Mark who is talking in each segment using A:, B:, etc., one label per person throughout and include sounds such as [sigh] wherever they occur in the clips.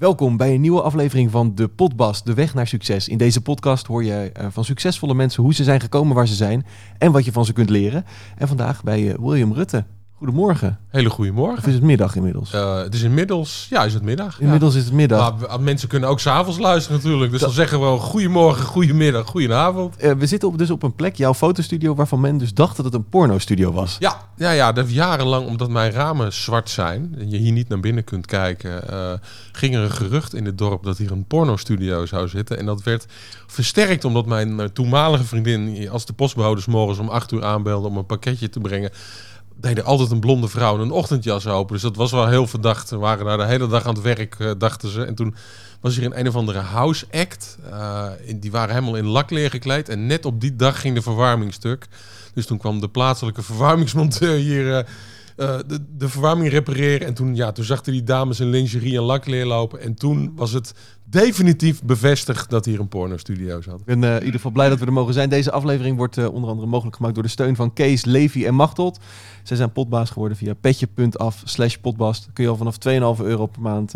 A: Welkom bij een nieuwe aflevering van De Potbas, de weg naar succes. In deze podcast hoor je uh, van succesvolle mensen hoe ze zijn gekomen waar ze zijn en wat je van ze kunt leren. En vandaag bij uh, William Rutte. Goedemorgen.
B: Hele goede morgen.
A: Of is het middag inmiddels?
B: Uh, het is inmiddels, ja, is het middag.
A: Inmiddels is het middag.
B: Maar mensen kunnen ook s'avonds luisteren natuurlijk. Dus dan zeggen we wel goedemorgen, goedemiddag, goedenavond.
A: Uh, we zitten op, dus op een plek, jouw fotostudio, waarvan men dus dacht dat het een pornostudio was.
B: Ja, ja, ja. Dat jarenlang, omdat mijn ramen zwart zijn en je hier niet naar binnen kunt kijken, uh, ging er een gerucht in het dorp dat hier een pornostudio zou zitten. En dat werd versterkt omdat mijn toenmalige vriendin, als de postbehouders morgens om acht uur aanbelde om een pakketje te brengen deden altijd een blonde vrouw een ochtendjas open. Dus dat was wel heel verdacht. We waren daar de hele dag aan het werk, uh, dachten ze. En toen was hier een een of andere house act. Uh, die waren helemaal in lakleer gekleed. En net op die dag ging de verwarming stuk. Dus toen kwam de plaatselijke verwarmingsmonteur hier... Uh, uh, de, de verwarming repareren. En toen, ja, toen zag hij die dames in lingerie en lakleer lopen. En toen was het definitief bevestigd dat hier een pornostudio zat.
A: Ik ben uh, in ieder geval blij dat we er mogen zijn. Deze aflevering wordt uh, onder andere mogelijk gemaakt door de steun van Kees, Levi en Machteld. Zij zijn potbaas geworden via petje.af slash potbast. Kun je al vanaf 2,5 euro per maand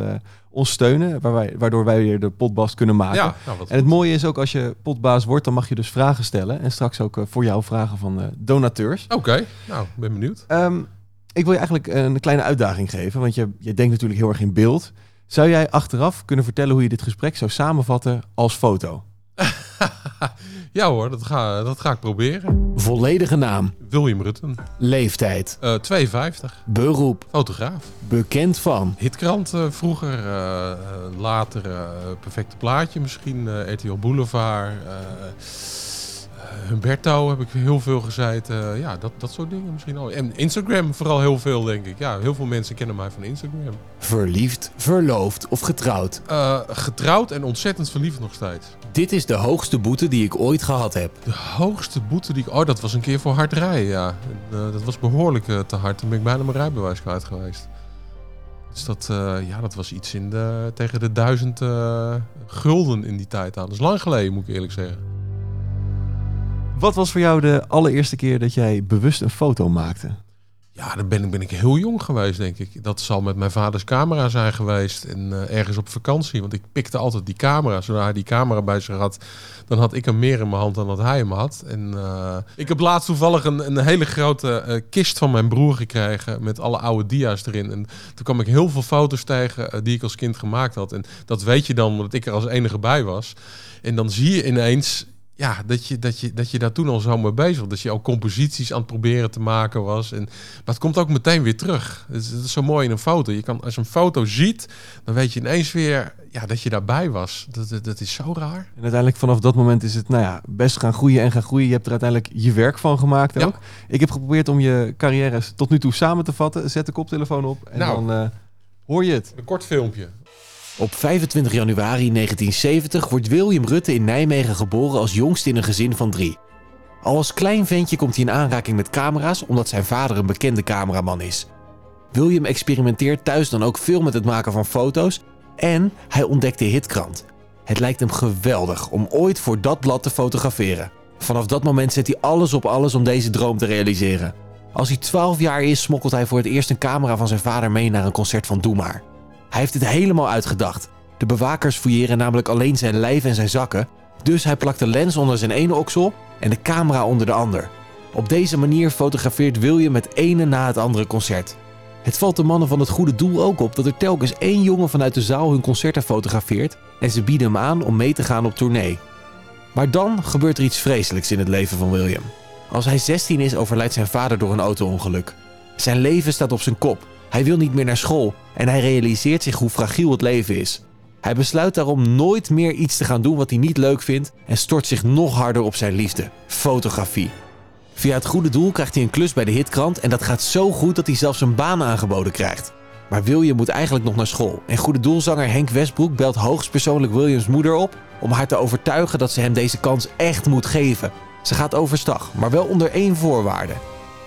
A: ons steunen, waar wij, waardoor wij weer de potbast kunnen maken.
B: Ja, nou,
A: en het mooie is ook als je potbaas wordt, dan mag je dus vragen stellen. En straks ook voor jou vragen van donateurs.
B: Oké, okay. nou, ben benieuwd.
A: Um, ik wil je eigenlijk een kleine uitdaging geven, want je, je denkt natuurlijk heel erg in beeld. Zou jij achteraf kunnen vertellen hoe je dit gesprek zou samenvatten als foto? [laughs]
B: ja hoor, dat ga, dat ga ik proberen.
A: Volledige naam.
B: William Rutten.
A: Leeftijd.
B: Uh, 52.
A: Beroep.
B: Fotograaf.
A: Bekend van.
B: Hitkrant uh, vroeger, uh, later Perfecte Plaatje misschien, RTL Boulevard. Humberto heb ik heel veel gezeten. ja, dat, dat soort dingen misschien al. En Instagram vooral heel veel, denk ik. Ja, heel veel mensen kennen mij van Instagram.
A: Verliefd, verloofd of getrouwd?
B: Uh, getrouwd en ontzettend verliefd nog steeds.
A: Dit is de hoogste boete die ik ooit gehad heb.
B: De hoogste boete die ik... Oh, dat was een keer voor hard rijden, ja. Uh, dat was behoorlijk te hard. Toen ben ik bijna mijn rijbewijs kwijt geweest. Dus dat, ja, dat was iets in de, tegen de duizend gulden in die tijd aan. Dat is lang geleden, moet ik eerlijk zeggen.
A: Wat was voor jou de allereerste keer dat jij bewust een foto maakte?
B: Ja, dan ben ik, ben ik heel jong geweest, denk ik. Dat zal met mijn vaders camera zijn geweest. En uh, ergens op vakantie. Want ik pikte altijd die camera. Zodra hij die camera bij zich had, dan had ik hem meer in mijn hand dan dat hij hem had. En uh, ik heb laatst toevallig een, een hele grote uh, kist van mijn broer gekregen. Met alle oude dia's erin. En toen kwam ik heel veel foto's tegen die ik als kind gemaakt had. En dat weet je dan, omdat ik er als enige bij was. En dan zie je ineens ja, dat je, dat, je, dat je daar toen al zo mee bezig was. Dat je al composities aan het proberen te maken was. En, maar het komt ook meteen weer terug. Dat is, dat is zo mooi in een foto. Je kan, als je een foto ziet, dan weet je ineens weer ja, dat je daarbij was. Dat, dat, dat is zo raar.
A: En uiteindelijk vanaf dat moment is het nou ja, best gaan groeien en gaan groeien. Je hebt er uiteindelijk je werk van gemaakt ook. Ik heb geprobeerd om je carrière tot nu toe samen te vatten. Zet de koptelefoon op en nou, dan uh, hoor je het.
B: Een kort filmpje.
A: Op 25 januari 1970 wordt William Rutte in Nijmegen geboren als jongste in een gezin van drie. Al als klein ventje komt hij in aanraking met camera's omdat zijn vader een bekende cameraman is. William experimenteert thuis dan ook veel met het maken van foto's en hij ontdekt de hitkrant. Het lijkt hem geweldig om ooit voor dat blad te fotograferen. Vanaf dat moment zet hij alles op alles om deze droom te realiseren. Als hij 12 jaar is, smokkelt hij voor het eerst een camera van zijn vader mee naar een concert van Doe Maar. Hij heeft het helemaal uitgedacht. De bewakers fouilleren namelijk alleen zijn lijf en zijn zakken, dus hij plakt de lens onder zijn ene oksel en de camera onder de ander. Op deze manier fotografeert William het ene na het andere concert. Het valt de mannen van het goede doel ook op dat er telkens één jongen vanuit de zaal hun concerten fotografeert en ze bieden hem aan om mee te gaan op tournee. Maar dan gebeurt er iets vreselijks in het leven van William. Als hij 16 is, overlijdt zijn vader door een auto-ongeluk. Zijn leven staat op zijn kop. Hij wil niet meer naar school en hij realiseert zich hoe fragiel het leven is. Hij besluit daarom nooit meer iets te gaan doen wat hij niet leuk vindt en stort zich nog harder op zijn liefde: fotografie. Via het goede doel krijgt hij een klus bij de hitkrant en dat gaat zo goed dat hij zelfs een baan aangeboden krijgt. Maar William moet eigenlijk nog naar school en goede doelzanger Henk Westbroek belt hoogstpersoonlijk Williams moeder op om haar te overtuigen dat ze hem deze kans echt moet geven. Ze gaat overstag, maar wel onder één voorwaarde.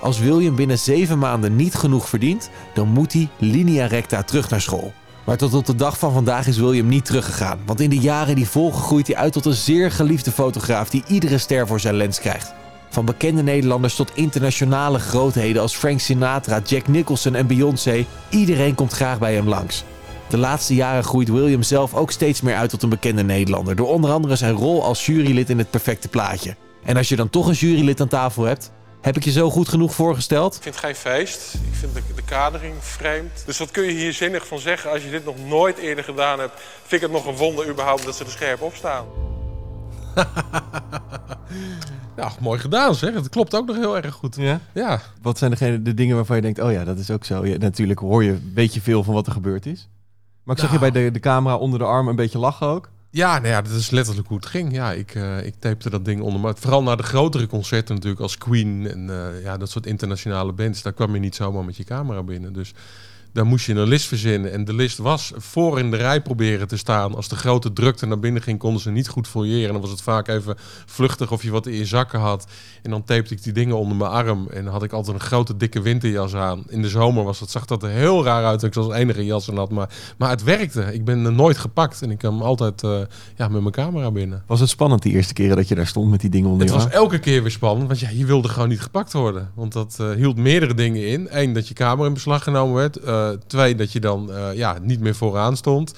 A: Als William binnen zeven maanden niet genoeg verdient, dan moet hij linea recta terug naar school. Maar tot op de dag van vandaag is William niet teruggegaan. Want in de jaren die volgen groeit hij uit tot een zeer geliefde fotograaf die iedere ster voor zijn lens krijgt. Van bekende Nederlanders tot internationale grootheden als Frank Sinatra, Jack Nicholson en Beyoncé. Iedereen komt graag bij hem langs. De laatste jaren groeit William zelf ook steeds meer uit tot een bekende Nederlander. Door onder andere zijn rol als jurylid in het perfecte plaatje. En als je dan toch een jurylid aan tafel hebt, heb ik je zo goed genoeg voorgesteld?
C: Ik vind het geen feest. Ik vind de, de kadering vreemd. Dus wat kun je hier zinnig van zeggen als je dit nog nooit eerder gedaan hebt? Vind ik het nog een wonder überhaupt dat ze er scherp op staan.
B: Ja, [laughs] mooi gedaan zeg. Het klopt ook nog heel erg goed.
A: Ja?
B: Ja.
A: Wat zijn degene, de dingen waarvan je denkt, oh ja, dat is ook zo. Ja, natuurlijk hoor je, weet je veel van wat er gebeurd is. Maar ik zag je
B: Nou.
A: bij de, de camera onder de arm een beetje lachen ook.
B: Ja, nou ja, dat is letterlijk hoe het ging. Ja, ik, eh ik tapte dat ding onder. Maar vooral naar de grotere concerten natuurlijk als Queen en eh, ja, dat soort internationale bands. Daar kwam je niet zomaar met je camera binnen. Dus daar moest je een list verzinnen. En de list was voor in de rij proberen te staan. Als de grote drukte naar binnen ging, konden ze niet goed fouilleren. Dan was het vaak even vluchtig of je wat in je zakken had. En dan tapte ik die dingen onder mijn arm. En dan had ik altijd een grote dikke winterjas aan. In de zomer was dat, zag dat er heel raar uit. Ik als enige jas aan had. Maar, maar het werkte. Ik ben er nooit gepakt. En ik kwam altijd eh, ja, met mijn camera binnen.
A: Was het spannend die eerste keren dat je daar stond met die dingen onder
B: Het
A: je
B: was
A: arm?
B: elke keer weer spannend, want ja, je wilde gewoon niet gepakt worden. Want dat eh, hield meerdere dingen in. Eén, dat je camera in beslag genomen werd. Eh, twee, dat je dan eh, ja, niet meer vooraan stond.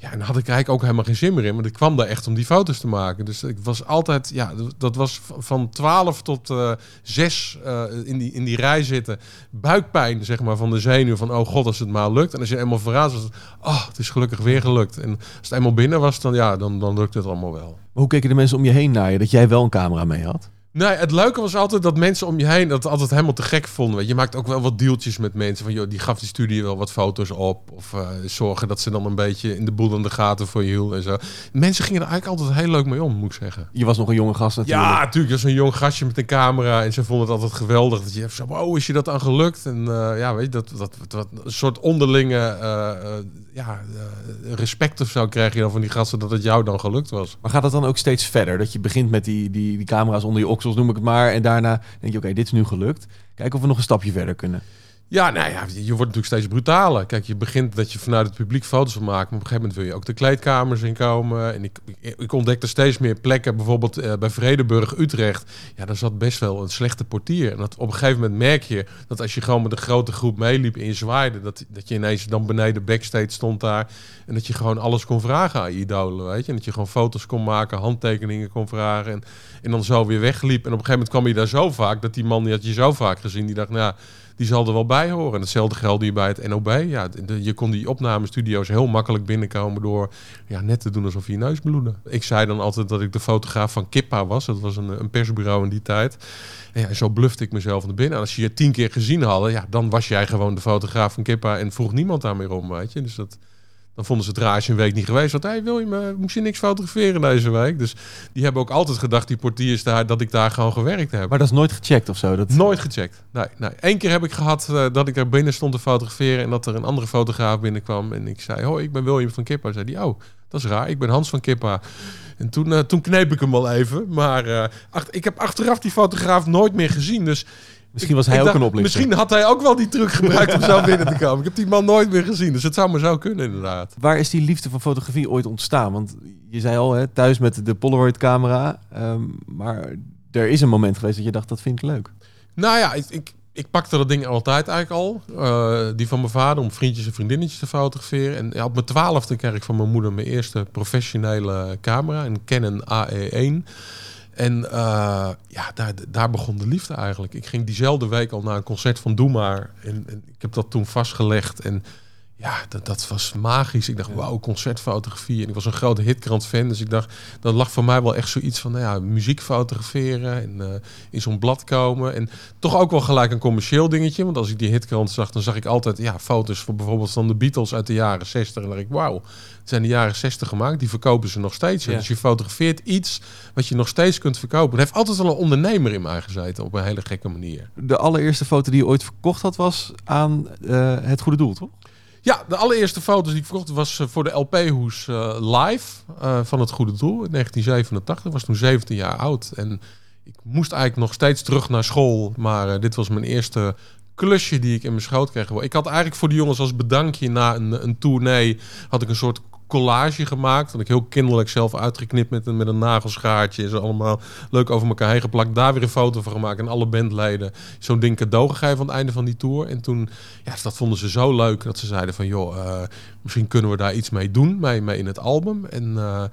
B: Ja, en daar had ik eigenlijk ook helemaal geen zin meer in. Want ik kwam daar echt om die foto's te maken. Dus ik was altijd, ja, dat was van 12 tot eh 6 in, die, in die rij zitten. Buikpijn, zeg maar, van de zenuw. Van, oh god, als het maar lukt. En als je eenmaal vooraan was, oh, het is gelukkig weer gelukt. En als het eenmaal binnen was, dan, ja, dan, dan lukte het allemaal wel.
A: Hoe keken de mensen om je heen naar je dat jij wel een camera mee had?
B: Nee, het leuke was altijd dat mensen om je heen dat altijd helemaal te gek vonden. Weet je, je maakt ook wel wat deeltjes met mensen. Van, joh, die gaf die studie wel wat foto's op. Of eh, zorgen dat ze dan een beetje in de boel aan de gaten voor je hield en zo. Mensen gingen er eigenlijk altijd heel leuk mee om, moet ik zeggen.
A: Je was nog een jonge gast natuurlijk.
B: Ja, natuurlijk. Dat is een jong gastje met een camera. En ze vonden het altijd geweldig. Dat je even zo, wow, is je dat aan gelukt? En eh, ja, weet je, dat, dat, dat, een soort onderlinge eh, ja, respect of zo krijg je dan van die gasten dat het jou dan gelukt was.
A: Maar gaat dat dan ook steeds verder? Dat je begint met die, die, die camera's onder je noem ik het maar. En daarna denk je, oké, dit is nu gelukt. Kijken of we nog een stapje verder kunnen.
B: Ja, nou ja, je wordt natuurlijk steeds brutaler. Kijk, je begint dat je vanuit het publiek foto's wil maken. Maar op een gegeven moment wil je ook de kleedkamers inkomen. En ik, ik, ontdekte steeds meer plekken. Bijvoorbeeld eh, bij Vredenburg, Utrecht. Ja, daar zat best wel een slechte portier. En dat, op een gegeven moment merk je dat als je gewoon met een grote groep meeliep en je zwaaide... Dat, dat je ineens dan beneden backstage stond daar. En dat je gewoon alles kon vragen aan idolen, weet je. En dat je gewoon foto's kon maken, handtekeningen kon vragen. En, en dan zo weer wegliep. En op een gegeven moment kwam je daar zo vaak... dat die man, die had je zo vaak gezien, die dacht... nou. die zal er wel bij horen. En hetzelfde geldt hier bij het NOB. Ja, je kon die opnamestudio's heel makkelijk binnenkomen door ja, net te doen alsof je je neus bloedde. Ik zei dan altijd dat ik de fotograaf van Kippa was. Dat was een, een persbureau in die tijd. En ja, zo blufte ik mezelf naar binnen. En als je je tien keer gezien hadden, ja, dan was jij gewoon de fotograaf van Kippa en vroeg niemand daar meer om, weet je. Dus dat, dan vonden ze het raar als je een week niet geweest was. Hey, wil je me, moest je niks fotograferen deze week? Dus die hebben ook altijd gedacht, die portiers daar, dat ik daar gewoon gewerkt heb.
A: Maar dat is nooit gecheckt of zo. Dat...
B: Nooit gecheckt. Nee, nee. Eén keer heb ik gehad eh, dat ik er binnen stond te fotograferen en dat er een andere fotograaf binnenkwam. En ik zei, hoi, ik ben William van Kippa. Zei die, oh, dat is raar. Ik ben Hans van Kippa. En toen, eh, toen kneep ik hem wel even. Maar eh, ach- ik heb achteraf die fotograaf nooit meer gezien. Dus
A: Misschien was hij ook
B: dacht,
A: een oplichter.
B: Misschien had hij ook wel die truc gebruikt om zo [laughs] binnen te komen. Ik heb die man nooit meer gezien. Dus het zou maar zo kunnen inderdaad.
A: Waar is die liefde van fotografie ooit ontstaan? Want je zei al, hè, thuis met de Polaroid-camera. ehm, maar er is een moment geweest dat je dacht, dat vind ik leuk.
B: Nou ja, ik, ik, ik pakte dat ding altijd eigenlijk al. Eh, die van mijn vader om vriendjes en vriendinnetjes te fotograferen. En ja, op mijn twaalfde kreeg ik van mijn moeder mijn eerste professionele camera. Een Canon AE1. En eh, ja, daar, daar begon de liefde eigenlijk. Ik ging diezelfde week al naar een concert van Doe Maar. En, en ik heb dat toen vastgelegd. En ja, dat, dat was magisch. Ik dacht, wauw, concertfotografie. En ik was een grote hitkrant fan. Dus ik dacht, dat lag voor mij wel echt zoiets van, nou ja, muziek fotograferen. En eh, in zo'n blad komen. En toch ook wel gelijk een commercieel dingetje. Want als ik die hitkrant zag, dan zag ik altijd ja, foto's van bijvoorbeeld van de Beatles uit de jaren 60. En dan dacht ik, wauw, het zijn de jaren 60 gemaakt. Die verkopen ze nog steeds.
A: Ja.
B: Dus je fotografeert iets wat je nog steeds kunt verkopen. Er heeft altijd wel een ondernemer in mij gezeten op een hele gekke manier.
A: De allereerste foto die je ooit verkocht had, was aan eh, het goede doel, toch?
B: Ja, de allereerste foto's die ik verkocht was eh, voor de LP-hoes eh, live eh, van het Goede Doel in 1987. Ik was toen 17 jaar oud en ik moest eigenlijk nog steeds terug naar school. Maar dit was mijn eerste klusje die ik in mijn schoot kreeg. Ik had eigenlijk voor de jongens als bedankje na een, een tournee... had ik een soort collage gemaakt. Dat ik heel kinderlijk zelf uitgeknipt met een, met een nagelschaartje. Ze allemaal leuk over elkaar heen geplakt. Daar weer een foto van gemaakt. En alle bandleden zo'n ding cadeau gegeven aan het einde van die tour. En toen, ja, dat vonden ze zo leuk dat ze zeiden van... joh, uh, misschien kunnen we daar iets mee doen, mee, mee in het album. En uh,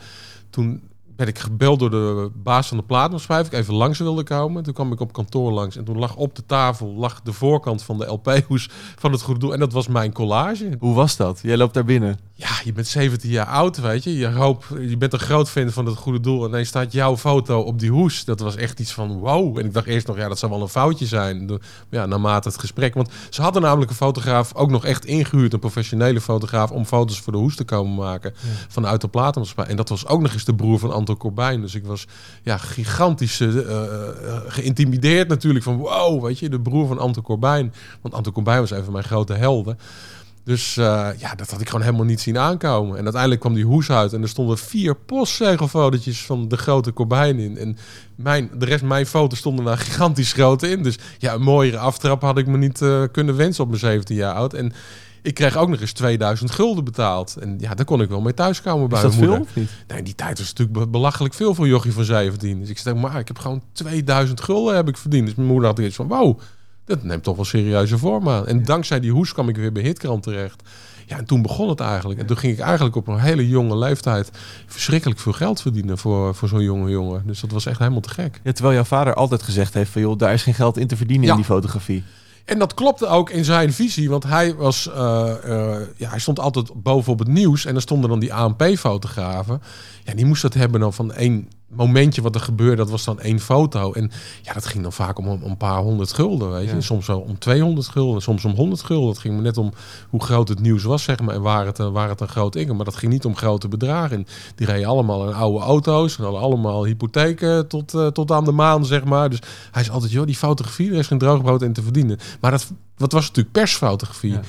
B: toen ben ik gebeld door de baas van de platenschrijf. Ik even langs wilde komen. Toen kwam ik op kantoor langs. En toen lag op de tafel lag de voorkant van de LP-hoes van het Goede Doel. En dat was mijn collage.
A: Hoe was dat? Jij loopt daar binnen.
B: Ja, je bent 17 jaar oud, weet je. Je, hoop, je bent een groot fan van het Goede Doel. En dan staat jouw foto op die hoes. Dat was echt iets van wow. En ik dacht eerst nog, ja, dat zou wel een foutje zijn. Ja, naarmate het gesprek. Want ze hadden namelijk een fotograaf ook nog echt ingehuurd. Een professionele fotograaf om foto's voor de hoes te komen maken. Vanuit de platenmaatschappij. En dat was ook nog eens de broer van Anton Corbijn. Dus ik was ja, gigantisch uh, geïntimideerd natuurlijk. Van wow, weet je, de broer van Anton Corbijn. Want Anton Corbijn was een van mijn grote helden. Dus ja, dat had ik gewoon helemaal niet zien aankomen. En uiteindelijk kwam die hoes uit en er stonden vier postzegelfotootjes van de grote Corbijn in. En mijn, de rest mijn foto's stonden daar gigantisch groot in. Dus ja, een mooiere aftrap had ik me niet kunnen wensen op mijn 17 jaar oud. En ik kreeg ook nog eens 2000 gulden betaald. En ja, daar kon ik wel mee thuiskomen bij
A: Is dat
B: mijn
A: veel
B: moeder.
A: of niet?
B: Nee, die tijd was natuurlijk belachelijk veel voor jochie van 17. Dus ik zei, maar ik heb gewoon 2000 gulden heb ik verdiend. Dus mijn moeder had iets van, wow, dat neemt toch wel serieuze vorm aan. En dankzij die hoes kwam ik weer bij Hitkrant terecht. Ja, en toen begon het eigenlijk. En toen ging ik eigenlijk op een hele jonge leeftijd verschrikkelijk veel geld verdienen voor, voor zo'n jonge jongen. Dus dat was echt helemaal te gek.
A: Ja, terwijl jouw vader altijd gezegd heeft van joh, daar is geen geld in te verdienen
B: Ja.
A: in die fotografie.
B: En dat klopte ook in zijn visie, want hij, was, uh, uh, ja, hij stond altijd bovenop het nieuws. En er stonden dan die ANP-fotografen. Ja, die moest dat hebben dan van één momentje wat er gebeurde. Dat was dan één foto. En ja, dat ging dan vaak om, om een paar honderd gulden, weet je.
A: Ja.
B: En soms wel om 200 gulden, soms om 100 gulden. Het ging me net om hoe groot het nieuws was, zeg maar. En waar het, waar het een groot inkomen. Maar dat ging niet om grote bedragen. En die reden allemaal in oude auto's. En hadden allemaal hypotheken tot, uh, tot aan de maan, zeg maar. Dus hij is altijd, joh, die fotografie, er is geen droogbrood in te verdienen. Maar dat, dat was natuurlijk persfotografie.
A: Ja.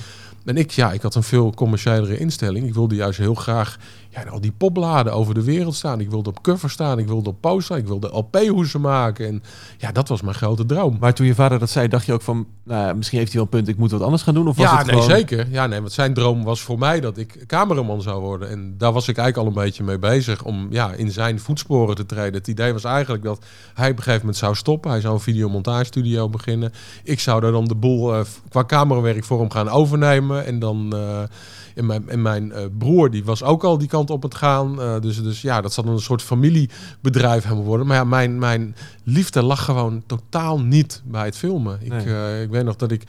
B: En ik, ja, ik had een veel commerciëlere instelling. Ik wilde juist heel graag ja, al die popbladen over de wereld staan. Ik wilde op cover staan, ik wilde op poster staan, ik wilde LP-hoezen maken. En ja, dat was mijn grote droom.
A: Maar toen je vader dat zei, dacht je ook van, nou, misschien heeft hij wel een punt, ik moet wat anders gaan doen? Of was
B: ja,
A: het
B: nee,
A: gewoon...
B: zeker. Ja, nee, want zijn droom was voor mij dat ik cameraman zou worden. En daar was ik eigenlijk al een beetje mee bezig om ja, in zijn voetsporen te treden. Het idee was eigenlijk dat hij op een gegeven moment zou stoppen. Hij zou een videomontagestudio beginnen. Ik zou daar dan de boel uh, qua camerawerk voor hem gaan overnemen. En dan... Uh, en mijn, en mijn uh, broer die was ook al die kant op het gaan. Uh, dus, dus ja, dat zat een soort familiebedrijf hebben worden. Maar ja, mijn, mijn liefde lag gewoon totaal niet bij het filmen. Ik, uh, ik weet nog dat ik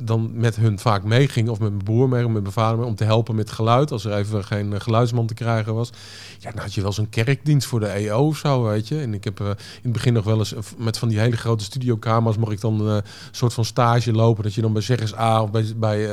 B: dan met hun vaak meeging, of met mijn broer mee, of met mijn vader mee, om te helpen met geluid. Als er even geen geluidsman te krijgen was. Ja, dan had je wel zo'n kerkdienst voor de EO of zo, weet je. En ik heb in het begin nog wel eens met van die hele grote studiokamers, mocht ik dan een soort van stage lopen. Dat je dan bij Zeggers A of bij, bij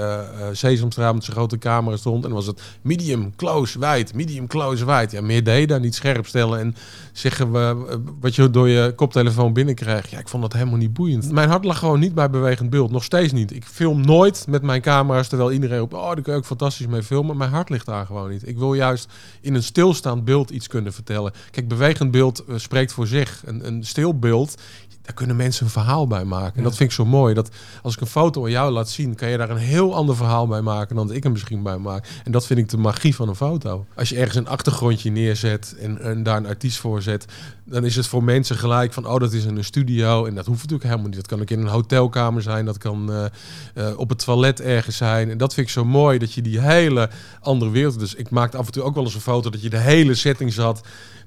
B: Sesamstraat met zo'n grote camera stond. En dan was het medium, close, wijd, medium, close, wijd. Ja, meer deed daar niet scherp stellen en zeggen we wat je door je koptelefoon binnenkrijgt. Ja, ik vond dat helemaal niet boeiend. Mijn hart lag gewoon niet bij bewegend beeld. Nog steeds niet. Ik film nooit met mijn camera's terwijl iedereen roept, oh, daar kun je ook fantastisch mee filmen. Mijn hart ligt daar gewoon niet. Ik wil juist in een stilstaand beeld iets kunnen vertellen. Kijk, bewegend beeld uh, spreekt voor zich. Een, een stil beeld, daar kunnen mensen een verhaal bij maken. En dat vind ik zo mooi. Dat als ik een foto aan jou laat zien, kan je daar een heel ander verhaal bij maken dan dat ik er misschien bij maak. En dat vind ik de magie van een foto. Als je ergens een achtergrondje neerzet en, en daar een artiest voor zet, dan is het voor mensen gelijk van, oh, dat is in een studio. En dat hoeft natuurlijk helemaal niet. Dat kan ook in een hotelkamer zijn. Dat kan uh, uh, op het toilet ergens zijn. En dat vind ik zo mooi, dat je die hele andere wereld... Dus ik maakte af en toe ook wel eens een foto dat je de hele setting zat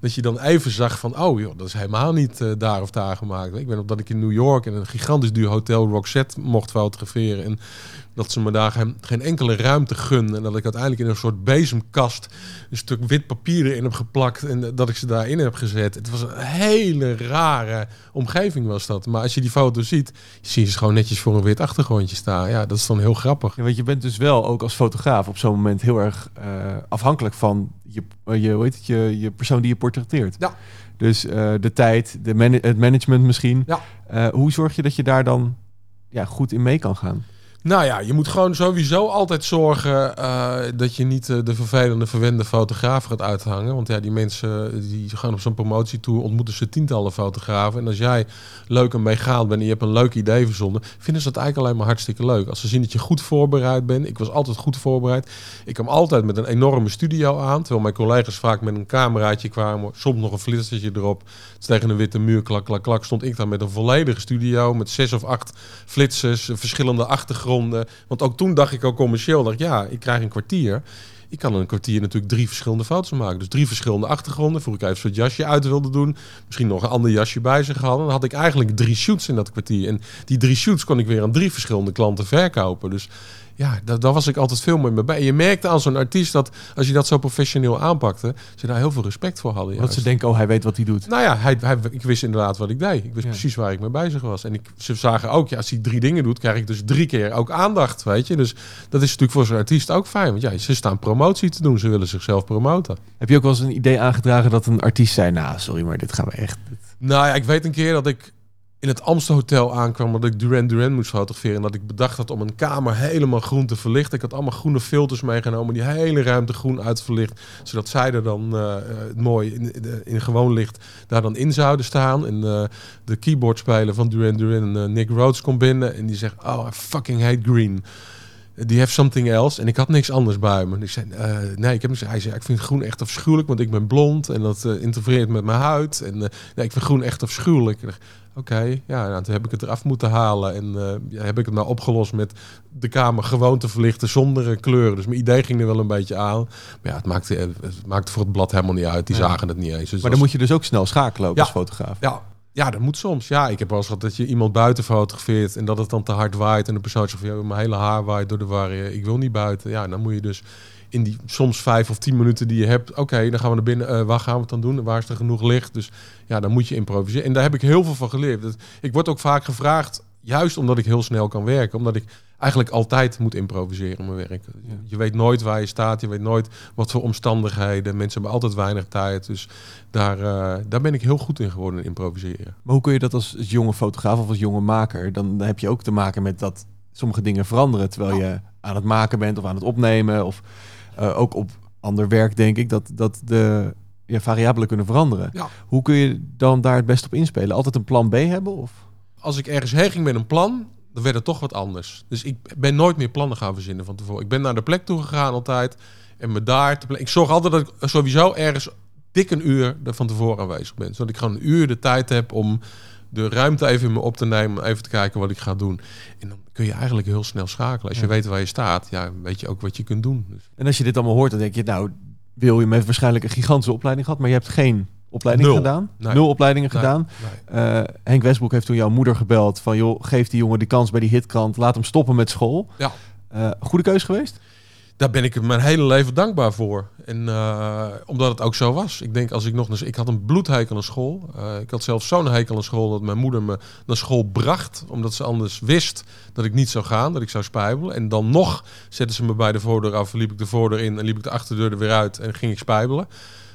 B: dat je dan even zag van, oh joh, dat is helemaal niet uh, daar of daar gemaakt. Ik weet nog dat ik in New York in een gigantisch duur hotel Roxette mocht fotograferen. En dat ze me daar geen, geen enkele ruimte gunden. En dat ik uiteindelijk in een soort bezemkast een stuk wit papier erin heb geplakt. En dat ik ze daarin heb gezet. Het was een hele rare omgeving was dat. Maar als je die foto ziet, zie je ze gewoon netjes voor een wit achtergrondje staan. Ja, dat is dan heel grappig.
A: Ja, want je bent dus wel ook als fotograaf op zo'n moment heel erg uh, afhankelijk van je, je, hoe heet het, je, je persoon die je portretteert.
B: Ja.
A: Dus uh, de tijd, de man het management misschien.
B: Ja.
A: Uh, hoe zorg je dat je daar dan ja, goed in mee kan gaan?
B: Nou ja, je moet gewoon sowieso altijd zorgen uh, dat je niet uh, de vervelende, verwende fotograaf gaat uithangen. Want ja, die mensen die gaan op zo'n promotietour, ontmoeten ze tientallen fotografen. En als jij leuk en meegaand bent en je hebt een leuk idee verzonnen, vinden ze dat eigenlijk alleen maar hartstikke leuk. Als ze zien dat je goed voorbereid bent. Ik was altijd goed voorbereid. Ik kwam altijd met een enorme studio aan, terwijl mijn collega's vaak met een cameraatje kwamen. Soms nog een flitsertje erop. Tegen een witte muur, klak, klak, klak, stond ik daar met een volledige studio met zes of acht flitsers, verschillende achtergronden want ook toen dacht ik al commercieel, dacht ja, ik krijg een kwartier. Ik kan een kwartier natuurlijk drie verschillende foto's maken. Dus drie verschillende achtergronden. Voor ik even zo'n jasje uit wilde doen. Misschien nog een ander jasje bij zich hadden. Dan had ik eigenlijk drie shoots in dat kwartier. En die drie shoots kon ik weer aan drie verschillende klanten verkopen. Dus ja, daar, daar, was ik altijd veel meer mee bij. Je merkte aan zo'n artiest dat als je dat zo professioneel aanpakte, ze daar heel veel respect voor hadden.
A: Want ze denken, oh, hij weet wat hij doet.
B: Nou ja, hij, hij, ik wist inderdaad wat ik deed. Ik wist precies waar ik mee bezig was. En ik, ze zagen ook, ja, als hij drie dingen doet, krijg ik dus drie keer ook aandacht, weet je. Dus dat is natuurlijk voor zo'n artiest ook fijn. Want ja, ze staan promotie te doen. Ze willen zichzelf promoten.
A: Heb je ook wel eens een idee aangedragen dat een artiest zei, nou, sorry, maar dit gaan we echt...
B: Nou ja, ik weet een keer dat ik in het Amstelhotel aankwam dat ik Duran Duran moest fotograferen. En dat ik bedacht had om een kamer helemaal groen te verlichten. Ik had allemaal groene filters meegenomen, die hele ruimte groen uitverlicht. Zodat zij er dan uh, mooi in, in, gewoon licht daar dan in zouden staan. En uh, de keyboardspeler van Duran Duran, Nick Rhodes, komt binnen en die zegt, oh, I fucking hate green. Die heeft something else. En ik had niks anders bij me. Ik zei, uh, nee, ik heb Hij zei, ik vind groen echt afschuwelijk, want ik ben blond. En dat uh, interfereert met mijn huid. En uh, nee, ik vind groen echt afschuwelijk. Oké, ja, nou, toen heb ik het eraf moeten halen. En heb ik het nou opgelost met de kamer gewoon te verlichten zonder kleuren. Dus mijn idee ging er wel een beetje aan. Maar ja, het maakte, het maakte voor het blad helemaal niet uit. Die zagen het niet eens.
A: Dus maar dan moet je dus ook snel schakelen ook als fotograaf.
B: Ja, ja, dat moet soms. Ja, ik heb wel eens gehad dat je iemand buiten fotografeert en dat het dan te hard waait en de persoon zegt van ja, mijn hele haar waait door de war. Ik wil niet buiten. Ja, dan moet je dus in die soms vijf of tien minuten die je hebt, oké, dan gaan we naar binnen. Uh, waar gaan we het dan doen? Waar is er genoeg licht? Dus ja, dan moet je improviseren. En daar heb ik heel veel van geleerd. Ik word ook vaak gevraagd, juist omdat ik heel snel kan werken, omdat ik eigenlijk altijd moet improviseren in mijn werk. Je weet nooit waar je staat, je weet nooit wat voor omstandigheden. Mensen hebben altijd weinig tijd. Dus daar, uh, daar ben ik heel goed in geworden, in improviseren.
A: Maar hoe kun je dat als, jonge fotograaf of als jonge maker? Dan heb je ook te maken met dat sommige dingen veranderen terwijl je aan het maken bent of aan het opnemen. Of uh, ook op ander werk denk ik dat, dat de ja, variabelen kunnen veranderen. Ja. Hoe kun je dan daar het best op inspelen? Altijd een plan B hebben? Of?
B: Als ik ergens heen ging met een plan, dan werd het toch wat anders. Dus ik ben nooit meer plannen gaan verzinnen van tevoren. Ik ben naar de plek toe gegaan altijd. En me daar te Ik zorg altijd dat ik sowieso ergens dik een uur er van tevoren aanwezig ben. Zodat ik gewoon een uur de tijd heb om de ruimte even in me op te nemen. Even te kijken wat ik ga doen. En dan kun je eigenlijk heel snel schakelen. Als je weet waar je staat, ja, weet je ook wat je kunt doen. Dus.
A: En als je dit allemaal hoort, dan denk je, nou, wil je met waarschijnlijk een gigantische opleiding gehad, maar je hebt geen opleiding gedaan. Nul opleidingen gedaan. Uh, Henk Westbroek heeft toen jouw moeder gebeld van joh, geef die jongen die kans bij die hitkrant, laat hem stoppen met school. Ja. Uh, goede keus geweest?
B: daar ben ik mijn hele leven dankbaar voor. En uh, omdat het ook zo was. Ik denk als ik nog eens. Ik had een bloedhekel aan school. Ik had zelfs zo'n hekel aan school dat mijn moeder me naar school bracht. Omdat ze anders wist dat ik niet zou gaan, dat ik zou spijbelen. En dan nog zetten ze me bij de voordeur af, liep ik de voordeur in en liep ik de achterdeur er weer uit en ging ik spijbelen.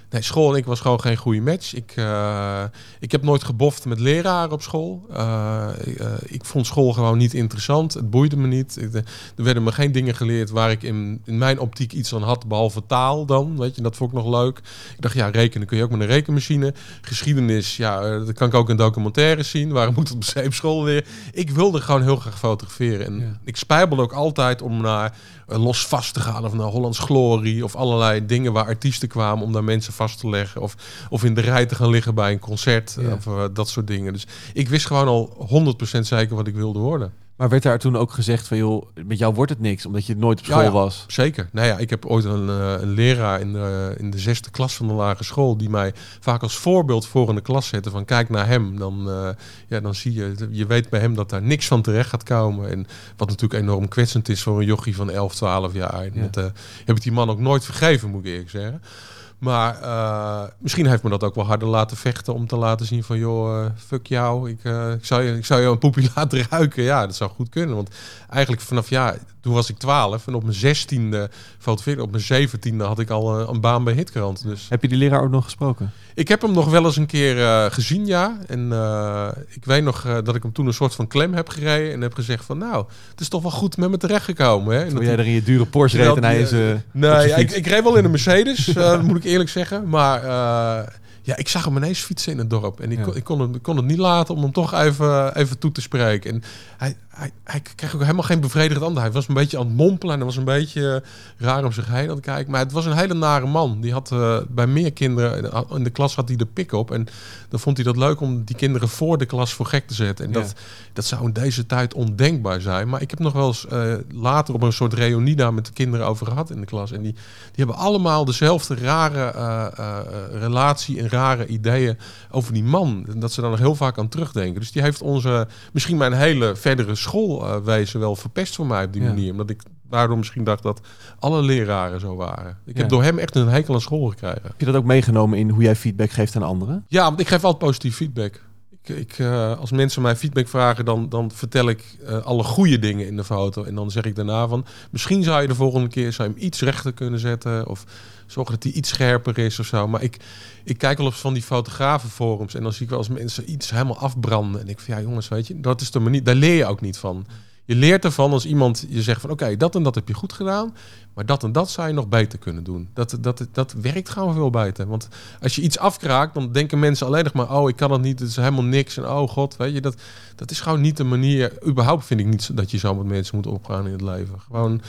B: Nee, school en ik was gewoon geen goede match. Ik, uh, ik heb nooit geboft met leraren op school. Uh, uh, ik vond school gewoon niet interessant. Het boeide me niet. Ik, er werden me geen dingen geleerd waar ik in, in mijn optiek iets aan had, behalve taal dan. Weet je, dat vond ik nog leuk. Ik dacht, ja, rekenen kun je ook met een rekenmachine. Geschiedenis, ja, dat kan ik ook in documentaires zien. Waarom moet het op school weer? Ik wilde gewoon heel graag fotograferen. En ja. ik spijbelde ook altijd om naar los vast te gaan of naar Hollands Glory of allerlei dingen waar artiesten kwamen om daar mensen vast te leggen of, of in de rij te gaan liggen bij een concert of uh, dat soort dingen. Dus ik wist gewoon al 100% zeker wat ik wilde worden.
A: Maar werd daar toen ook gezegd van joh, met jou wordt het niks, omdat je nooit op school ja, was?
B: Zeker. Nou ja, ik heb ooit een, uh, een leraar in de, in de zesde klas van de lagere school die mij vaak als voorbeeld voor in de klas zette van kijk naar hem, dan, uh, ja, dan zie je, je weet bij hem dat daar niks van terecht gaat komen. En wat natuurlijk enorm kwetsend is voor een jochie van 11, 12 jaar. En ja. dat uh, heb ik die man ook nooit vergeven, moet ik eerlijk zeggen. Maar eh, misschien heeft me dat ook wel harder laten vechten om te laten zien van joh, uh, fuck jou, ik, uh, ik, zou je, ik zou je een poepie [laughs] laten ruiken. Ja, dat zou goed kunnen. Want eigenlijk vanaf ja, toen was ik 12 en op mijn 16e fotografeerde, op mijn 17e had ik al een baan bij Hitkrant. Dus.
A: Heb je die leraar ook nog gesproken?
B: Ik heb hem nog wel eens een keer gezien, ja. En ik weet nog dat ik hem toen een soort van klem heb gereden en heb gezegd van nou, het is toch wel goed met me terechtgekomen. Hè? En
A: dat jij er in je dure Porsche reed en hij is...
B: nee, ja, ik, ik reed wel in een Mercedes, [laughs] moet ik eerlijk zeggen. Maar uh, ja, ik zag hem ineens fietsen in het dorp. En ik, kon, ik, kon, het, kon het niet laten om hem toch even, even toe te spreken. En hij, hij, hij kreeg ook helemaal geen bevredigend antwoord. Hij was een beetje aan het mompelen en hij was een beetje raar om zich heen aan het kijken. Maar het was een hele nare man. Die had uh, bij meer kinderen in de klas had hij de pik op. En dan vond hij dat leuk om die kinderen voor de klas voor gek te zetten. En dat, dat zou in deze tijd ondenkbaar zijn. Maar ik heb nog wel eens uh, later op een soort reunie daar met de kinderen over gehad in de klas. En die, die hebben allemaal dezelfde rare uh, relatie en rare ideeën over die man. En dat ze daar nog heel vaak aan terugdenken. Dus die heeft onze, misschien mijn hele verdere schoolwezen wel verpest voor mij op die manier. Omdat ik daardoor misschien dacht dat alle leraren zo waren. Ik heb door hem echt een hekel aan school gekregen. Heb
A: je dat ook meegenomen in hoe jij feedback geeft aan anderen?
B: Ja, want ik geef altijd positief feedback. Ik, uh, als mensen mij feedback vragen, dan, dan vertel ik uh, alle goede dingen in de foto. En dan zeg ik daarna van, misschien zou je de volgende keer zou je hem iets rechter kunnen zetten. Of zorgen dat hij iets scherper is of zo. Maar ik, ik kijk wel op van die fotografenforums en dan zie ik wel als mensen iets helemaal afbranden. En ik van, ja jongens, weet je, dat is de manier, daar leer je ook niet van. Je leert ervan als iemand je zegt van oké, dat en dat heb je goed gedaan, maar dat en dat zou je nog beter kunnen doen. Dat, dat, dat werkt gewoon veel beter. Want als je iets afkraakt, dan denken mensen alleen nog maar oh, ik kan het niet, het is helemaal niks. En oh god, weet je, dat, dat is gewoon niet de manier. Überhaupt vind ik niet dat je zo met mensen moet opgaan in het leven. Gewoon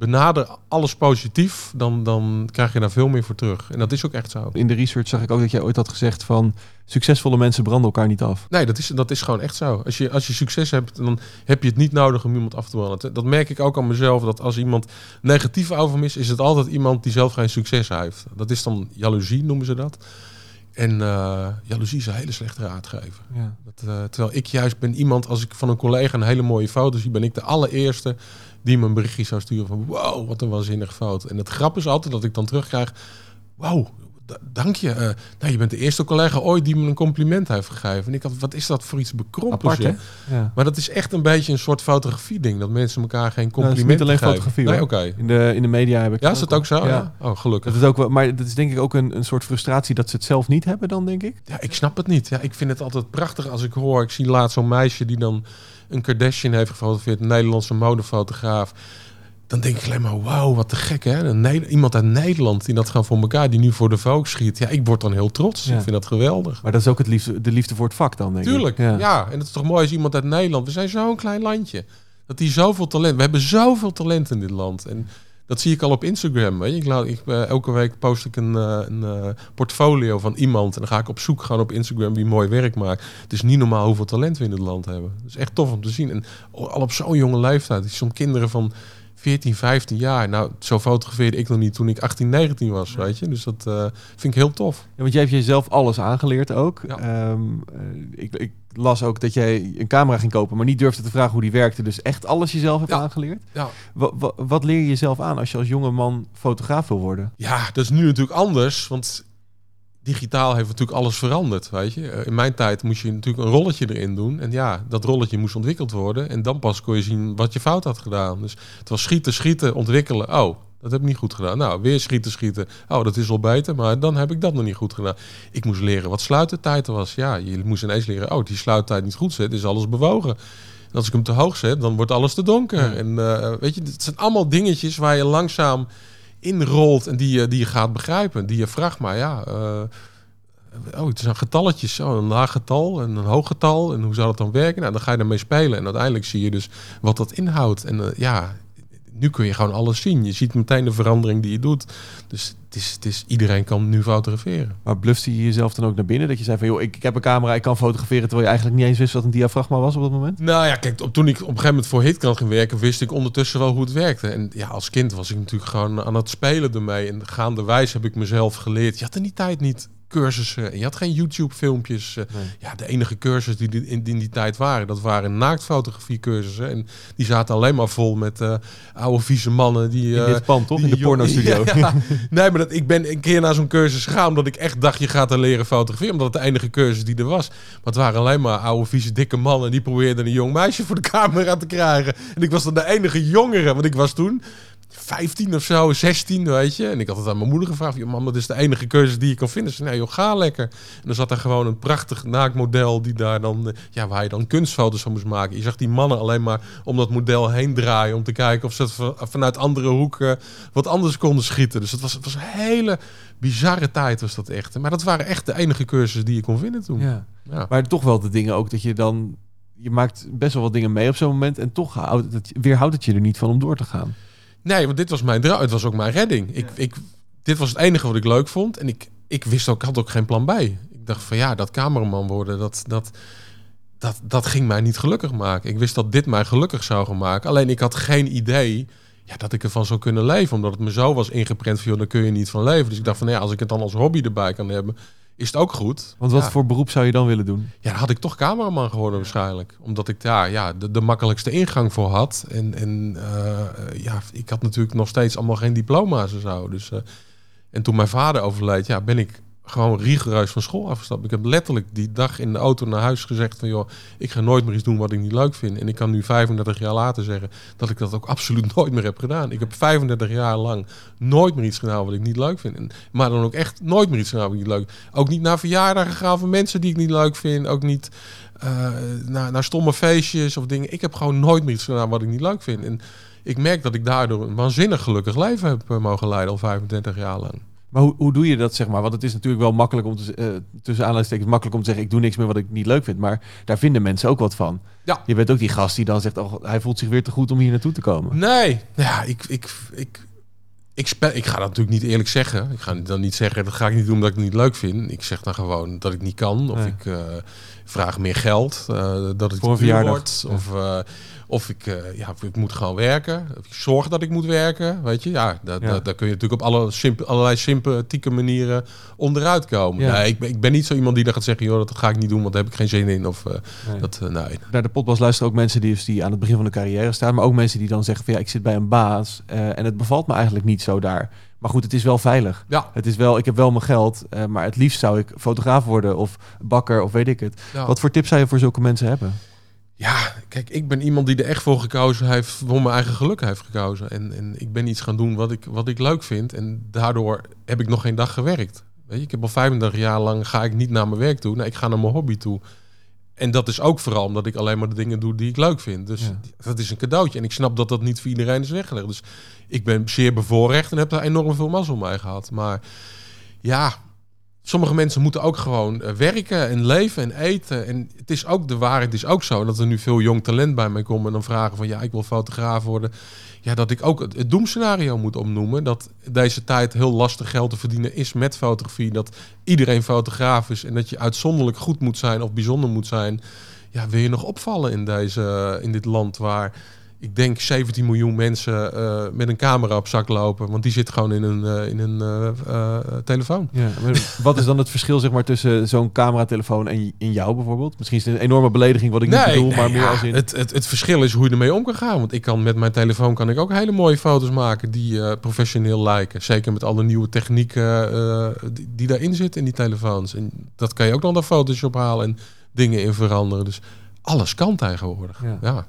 B: benader alles positief, dan, dan krijg je daar veel meer voor terug. En dat is ook echt zo.
A: In de research zag ik ook dat jij ooit had gezegd van succesvolle mensen branden elkaar niet af.
B: Nee, dat is, dat is gewoon echt zo. Als je, als je succes hebt, dan heb je het niet nodig om iemand af te branden. Dat merk ik ook aan mezelf, dat als iemand negatief over me is, is het altijd iemand die zelf geen succes heeft. Dat is dan jaloezie, noemen ze dat. En uh, jaloezie is een hele slechte raadgever. Ja. Dat, uh, terwijl ik juist ben iemand, als ik van een collega een hele mooie foto zie, ben ik de allereerste die me een berichtje zou sturen van wow, wat een waanzinnig fout. En het grap is altijd dat ik dan terugkrijg, wow, dank je. Uh, nou, je bent de eerste collega ooit die me een compliment heeft gegeven. En ik had, wat is dat voor iets bekrompens? Ja. Maar dat is echt een beetje een soort fotografie-ding. Dat mensen elkaar geen complimenten nou, niet alleen geven. fotografie.
A: Nee, oké. In, de, in de media heb ik.
B: Ja, is dat ook zo? Ja. Oh, gelukkig.
A: Dat is ook wel, maar dat is denk ik ook een, een soort frustratie dat ze het zelf niet hebben, dan denk ik.
B: Ja, ik snap het niet. Ja, ik vind het altijd prachtig als ik hoor. Ik zie laatst zo'n meisje die dan een Kardashian heeft gefotografeerd, een Nederlandse modefotograaf. Dan denk ik alleen maar, wauw, wat te gek hè. Een iemand uit Nederland die dat gewoon voor elkaar, die nu voor de Vogue schiet. Ja, ik word dan heel trots. Ik vind dat geweldig.
A: Maar dat is ook het liefde, de liefde voor het vak dan, denk
B: Tuurlijk,
A: ik.
B: Ja. ja. En het is toch mooi als iemand uit Nederland. We zijn zo'n klein landje. Dat die zoveel talent. We hebben zoveel talent in dit land. En dat zie ik al op Instagram. Weet je. Ik, laat, ik, uh, elke week post ik een, uh, een uh, portfolio van iemand. En dan ga ik op zoek gaan op Instagram wie mooi werk maakt. Het is niet normaal hoeveel talent we in het land hebben. Het is echt tof om te zien. En al op zo'n jonge leeftijd. Soms kinderen van 14, 15 jaar. Nou, zo fotografeerde ik nog niet toen ik 18, 19 was, weet je. Dus dat uh, vind ik heel tof.
A: Ja, want jij hebt jezelf alles aangeleerd ook. Ja. Um, ik, ik, las ook dat jij een camera ging kopen, maar niet durfde te vragen hoe die werkte. Dus echt alles jezelf hebt aangeleerd. Ja. Wat, wat, wat leer je jezelf aan als je als jonge man fotograaf wil worden?
B: Ja, dat is nu natuurlijk anders, want digitaal heeft natuurlijk alles veranderd, weet je. In mijn tijd moest je natuurlijk een rolletje erin doen. En ja, dat rolletje moest ontwikkeld worden. En dan pas kon je zien wat je fout had gedaan. Dus het was schieten, schieten, ontwikkelen. Oh, dat heb ik niet goed gedaan. Nou, weer schieten, schieten. Oh, dat is al beter, maar dan heb ik dat nog niet goed gedaan. Ik moest leren wat sluitertijd was. Ja, je moest ineens leren, oh, die sluittijd niet goed zit, is alles bewogen. En als ik hem te hoog zet, dan wordt alles te donker. En uh, weet je, het zijn allemaal dingetjes waar je langzaam inrolt en die je, die je gaat begrijpen. Die je vraagt, maar ja, uh, oh, het zijn getalletjes, zo, een laag getal en een hoog getal. En hoe zou dat dan werken? Nou, dan ga je ermee spelen. En uiteindelijk zie je dus wat dat inhoudt. En uh, ja, nu kun je gewoon alles zien. Je ziet meteen de verandering die je doet. Dus het is, het is, iedereen kan nu fotograferen.
A: Maar blufte je jezelf dan ook naar binnen? Dat je zei van, joh, ik, ik heb een camera, ik kan fotograferen... terwijl je eigenlijk niet eens wist wat een diafragma was op dat moment?
B: Nou ja, kijk, toen ik op een gegeven moment voor Hitkan ging werken... wist ik ondertussen wel hoe het werkte. En ja, als kind was ik natuurlijk gewoon aan het spelen ermee. En gaandewijs heb ik mezelf geleerd. Je had er die tijd niet cursussen. En je had geen YouTube-filmpjes. Eh,
A: Nee.
B: Ja, de enige cursussen die die in, in die tijd waren, dat waren naaktfotografie cursussen. En die zaten alleen maar vol met eh, oude vieze mannen die...
A: In
B: eh,
A: dit pand, toch? In de pornostudio. [laughs]
B: Ja, ja. [laughs] Nee, maar dat, ik ben een keer naar zo'n cursus gegaan omdat ik echt dacht je gaat er leren fotograferen. Omdat het de enige cursus die er was. Maar het waren alleen maar oude vieze dikke mannen die probeerden een jong meisje voor de camera te krijgen. En ik was dan de enige jongere, want ik was toen 15 of zo, 16, weet je. En ik had het aan mijn moeder gevraagd. "Ja, Mam, dat is de enige cursus die je kan vinden. Ze zei, nee joh, ga lekker. En dan zat daar gewoon een prachtig naaktmodel die daar dan, eh, ja, waar je dan kunstfoto's van moest maken. Je zag die mannen alleen maar om dat model heen draaien om te kijken of ze het van- vanuit andere hoeken wat anders konden schieten. Dus het was, het was een hele bizarre tijd was dat echt. Maar dat waren echt de enige cursussen die je kon vinden toen.
A: Ja.
B: Ja.
A: Maar toch wel de dingen ook dat je dan... Je maakt best wel wat dingen mee op zo'n moment... en toch houdt het, weerhoudt het je er niet van om door te gaan.
B: Nee, want dit was mijn droom. Het was ook mijn redding. Ik, ik, dit was het enige wat ik leuk vond. En ik, ik wist ook, ik had ook geen plan B. Ik dacht van ja, dat cameraman worden, dat, dat, dat, dat ging mij niet gelukkig maken. Ik wist dat dit mij gelukkig zou gaan maken. Alleen ik had geen idee ja, dat ik ervan zou kunnen leven. Omdat het me zo was ingeprent van, joh, daar kun je niet van leven. Dus ik dacht van, ja, als ik het dan als hobby erbij kan hebben, is het ook goed.
A: Want wat
B: Ja.
A: voor beroep zou je dan willen doen?
B: Ja, dan had ik toch cameraman geworden waarschijnlijk. Omdat ik daar ja, de, de makkelijkste ingang voor had. En, en eh, ja, ik had natuurlijk nog steeds allemaal geen diploma's en zo. Dus, eh, en toen mijn vader overleed, ja, ben ik gewoon rigoureus van school afgestapt. Ik heb letterlijk die dag in de auto naar huis gezegd van... joh, ik ga nooit meer iets doen wat ik niet leuk vind. En ik kan nu 35 jaar later zeggen dat ik dat ook absoluut [laughs] nooit meer heb gedaan. Ik heb 35 jaar lang nooit meer iets gedaan wat ik niet leuk vind. Maar dan ook echt nooit meer iets gedaan wat ik niet leuk Ook niet naar verjaardagen gegaan van mensen die ik niet leuk vind. Ook niet eh, naar, naar stomme feestjes of dingen. Ik heb gewoon nooit meer iets gedaan wat ik niet leuk vind. En ik merk dat ik daardoor een waanzinnig gelukkig leven heb eh, mogen leiden al 35 jaar lang.
A: Maar hoe, hoe doe je dat, zeg maar? Want het is natuurlijk wel makkelijk om te, eh, tussen aanleidingstekens makkelijk om te zeggen... ik doe niks meer wat ik niet leuk vind. Maar daar vinden mensen ook wat van.
B: Ja.
A: Je bent ook die gast die dan zegt... Oh, hij voelt zich weer te goed om hier naartoe te komen.
B: Nee, ja, ik, ik, ik, ik, spe- ik ga dat natuurlijk niet eerlijk zeggen. Ik ga dan niet zeggen, dat ga ik niet doen omdat ik het niet leuk vind. Ik zeg dan gewoon dat ik niet kan. Of
A: Nee.
B: ik eh, vraag meer geld. eh, dat het
A: Voor een verjaardag.
B: wordt. Of, of ik, eh, ja, ik moet gewoon werken. Of ik zorg dat ik moet werken. Weet je, ja, daar,
A: Ja.
B: kun je natuurlijk op alle simp- allerlei sympathieke manieren onderuit komen.
A: Ja.
B: Nee, ik, ben, ik ben niet zo iemand die dan gaat zeggen, joh, dat ga ik niet doen, want daar heb ik geen zin in. Of eh,
A: Nee.
B: dat, eh, nee.
A: Naar de podcast luisteren ook mensen die, die aan het begin van de carrière staan. Maar ook mensen die dan zeggen van... ja, ik zit bij een baas en het bevalt me eigenlijk niet zo daar. Maar goed, het is wel veilig.
B: Ja,
A: Het is wel, ik heb wel mijn geld, maar het liefst zou ik fotograaf worden of bakker of weet ik het.
B: ja.
A: Wat voor tips zou je voor zulke mensen hebben?
B: Ja, kijk, ik ben iemand die er echt voor gekozen heeft, voor mijn eigen geluk heeft gekozen. En, en ik ben iets gaan doen wat ik, wat ik leuk vind. En daardoor heb ik nog geen dag gewerkt. Weet je, ik heb al 35 jaar lang ga ik niet naar mijn werk toe. Nee, ik ga naar mijn hobby toe. En dat is ook vooral omdat ik alleen maar de dingen doe die ik leuk vind. Dus
A: Ja.
B: dat is een cadeautje. En ik snap dat dat niet voor iedereen is weggelegd. Dus ik ben zeer bevoorrecht en heb daar enorm veel mazzel mee gehad. Maar ja, sommige mensen moeten ook gewoon eh, werken en leven en eten. En het is ook de waarheid is ook zo dat er nu veel jong talent bij mij komt en dan vragen van ja, ik wil fotograaf worden. Ja, dat ik ook het, doemscenario moet omnoemen. Dat deze tijd heel lastig geld te verdienen is met fotografie. Dat iedereen fotograaf is en dat je uitzonderlijk goed moet zijn of bijzonder moet zijn. Ja, wil je nog opvallen in, deze, in dit land waar ik denk 17 miljoen mensen eh, met een camera op zak lopen. Want die zit gewoon in een, eh, in een eh, telefoon.
A: Ja, maar [laughs] wat is dan het verschil zeg maar, tussen zo'n cameratelefoon en in jou bijvoorbeeld? Misschien is het een enorme belediging wat ik niet bedoel, maar meer
B: ja,
A: als in...
B: het, het, het verschil is hoe je ermee om kan gaan. Want ik kan met mijn telefoon kan ik ook hele mooie foto's maken die professioneel lijken. Zeker met alle nieuwe technieken die, die daarin zitten in die telefoons. En dat kan je ook dan naar Photoshop halen en dingen in veranderen. Dus alles kan tegenwoordig.
A: Ja.
B: Ja.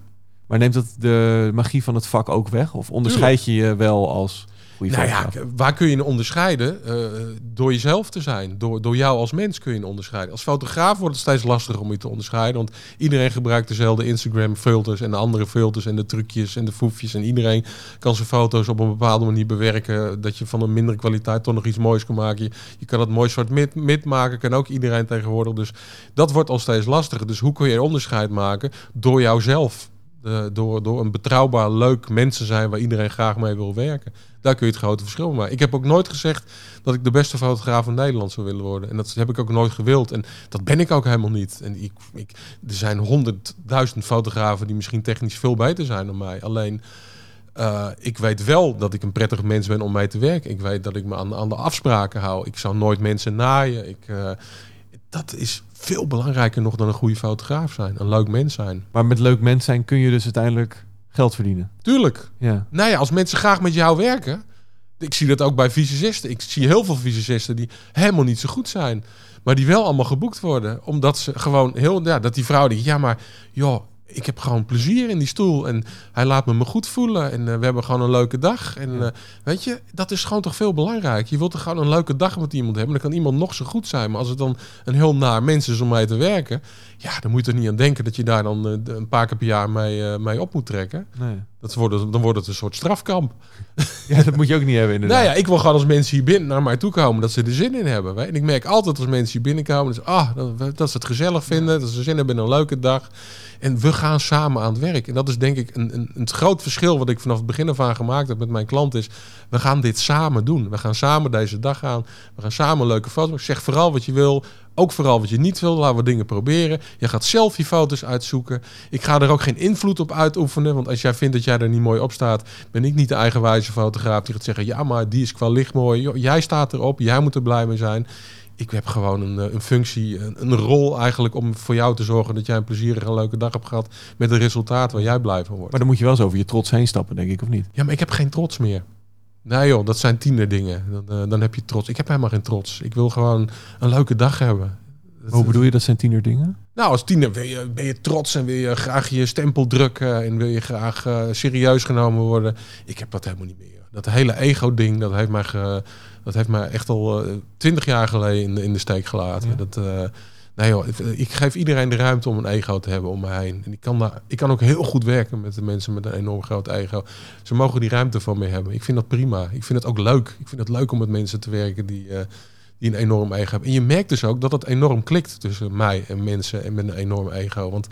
A: Maar neemt dat de magie van het vak ook weg? Of onderscheid je je wel als goede
B: Nou ja, waar kun je in onderscheiden? Eh, door jezelf te zijn. Door, door jou als mens kun je in onderscheiden. Als fotograaf wordt het steeds lastiger om je te onderscheiden. Want iedereen gebruikt dezelfde Instagram filters en de andere filters en de trucjes en de foefjes. En iedereen kan zijn foto's op een bepaalde manier bewerken. Dat je van een mindere kwaliteit toch nog iets moois kan maken. Je, je kan het mooi zwart mid, mid maken. Kan ook iedereen tegenwoordig. Dus dat wordt al steeds lastiger. Dus hoe kun je onderscheid maken? Door jouzelf. Door, door een betrouwbaar, leuk mens te zijn waar iedereen graag mee wil werken. Daar kun je het grote verschil mee maken. Ik heb ook nooit gezegd dat ik de beste fotograaf van Nederland zou willen worden. En dat heb ik ook nooit gewild. En dat ben ik ook helemaal niet. En ik, ik, er zijn honderdduizend fotografen die misschien technisch veel beter zijn dan mij. Alleen Eh, ik weet wel dat ik een prettig mens ben om mee te werken. Ik weet dat ik me aan, aan de afspraken hou. Ik zou nooit mensen naaien. Ik, eh, dat is veel belangrijker nog dan een goede fotograaf zijn. Een leuk mens zijn.
A: Maar met leuk mens zijn kun je dus uiteindelijk geld verdienen.
B: Tuurlijk.
A: Ja.
B: Nou ja, als mensen graag met jou werken. Ik zie dat ook bij fysicisten. Ik zie heel veel fysicisten die helemaal niet zo goed zijn. Maar die wel allemaal geboekt worden. Omdat ze gewoon heel... Ja, dat die vrouw die... Ja, maar joh, ik heb gewoon plezier in die stoel. En hij laat me me goed voelen. En eh, we hebben gewoon een leuke dag. En eh, weet je, dat is gewoon toch veel belangrijk. Je wilt er gewoon een leuke dag met iemand hebben. Dan kan iemand nog zo goed zijn. Maar als het dan een heel naar mens is om mee te werken... Ja, dan moet je er niet aan denken dat je daar dan eh, een paar keer per jaar mee, mee op moet trekken.
A: Nee.
B: Dat wordt, dan wordt het een soort strafkamp. [laughs]
A: ja, dat moet je ook niet hebben inderdaad.
B: Nou ja, ik wil gewoon als mensen hier binnen naar mij toe komen dat ze er zin in hebben. Weet? En ik merk altijd als mensen hier binnenkomen, dus, ah, dat, dat ze het gezellig vinden, dat ze zin hebben in een leuke dag. En we gaan samen aan het werk. En dat is denk ik een, een, een groot verschil wat ik vanaf het begin af aan gemaakt heb met mijn klant is, we gaan dit samen doen. We gaan samen deze dag aan. We gaan samen leuke foto's. Zeg vooral wat je wil. Ook vooral wat je niet wil. Laten we dingen proberen. Je gaat zelf je foto's uitzoeken. Ik ga er ook geen invloed op uitoefenen. Want als jij vindt dat jij er niet mooi op staat, ben ik niet de eigenwijze fotograaf die gaat zeggen: ja, maar die is qua licht mooi. Jij staat erop. Jij moet er blij mee zijn. Ik heb gewoon een, eh, een functie, een, een rol eigenlijk om voor jou te zorgen dat jij een plezierige en leuke dag hebt gehad met een resultaat waar jij blij van wordt.
A: Maar dan moet je wel eens over je trots heen stappen, denk ik, of niet?
B: Ja, maar ik heb geen trots meer. Nee joh, dat zijn tienerdingen. Dan, eh, dan heb je trots. Ik heb helemaal geen trots. Ik wil gewoon een leuke dag hebben. Dat-
A: Hoe bedoel je, dat zijn tiener dingen?
B: Nou, als tiener ben je, ben je trots en wil je graag je stempel drukken en wil je graag eh, serieus genomen worden. Ik heb dat helemaal niet meer. Dat hele ego-ding, dat heeft mij, ge- dat heeft mij echt al eh, twintig jaar geleden in de, in de steek gelaten.
A: Ja.
B: Dat, eh, nee joh, ik, geef iedereen de ruimte om een ego te hebben om me heen. En ik kan, daar, ik kan ook heel goed werken met de mensen met een enorm groot ego. Ze mogen die ruimte van me hebben. Ik vind dat prima. Ik vind het ook leuk. Ik vind het leuk om met mensen te werken die, eh, die een enorm ego hebben. En je merkt dus ook dat het enorm klikt tussen mij en mensen en met een enorm ego. Want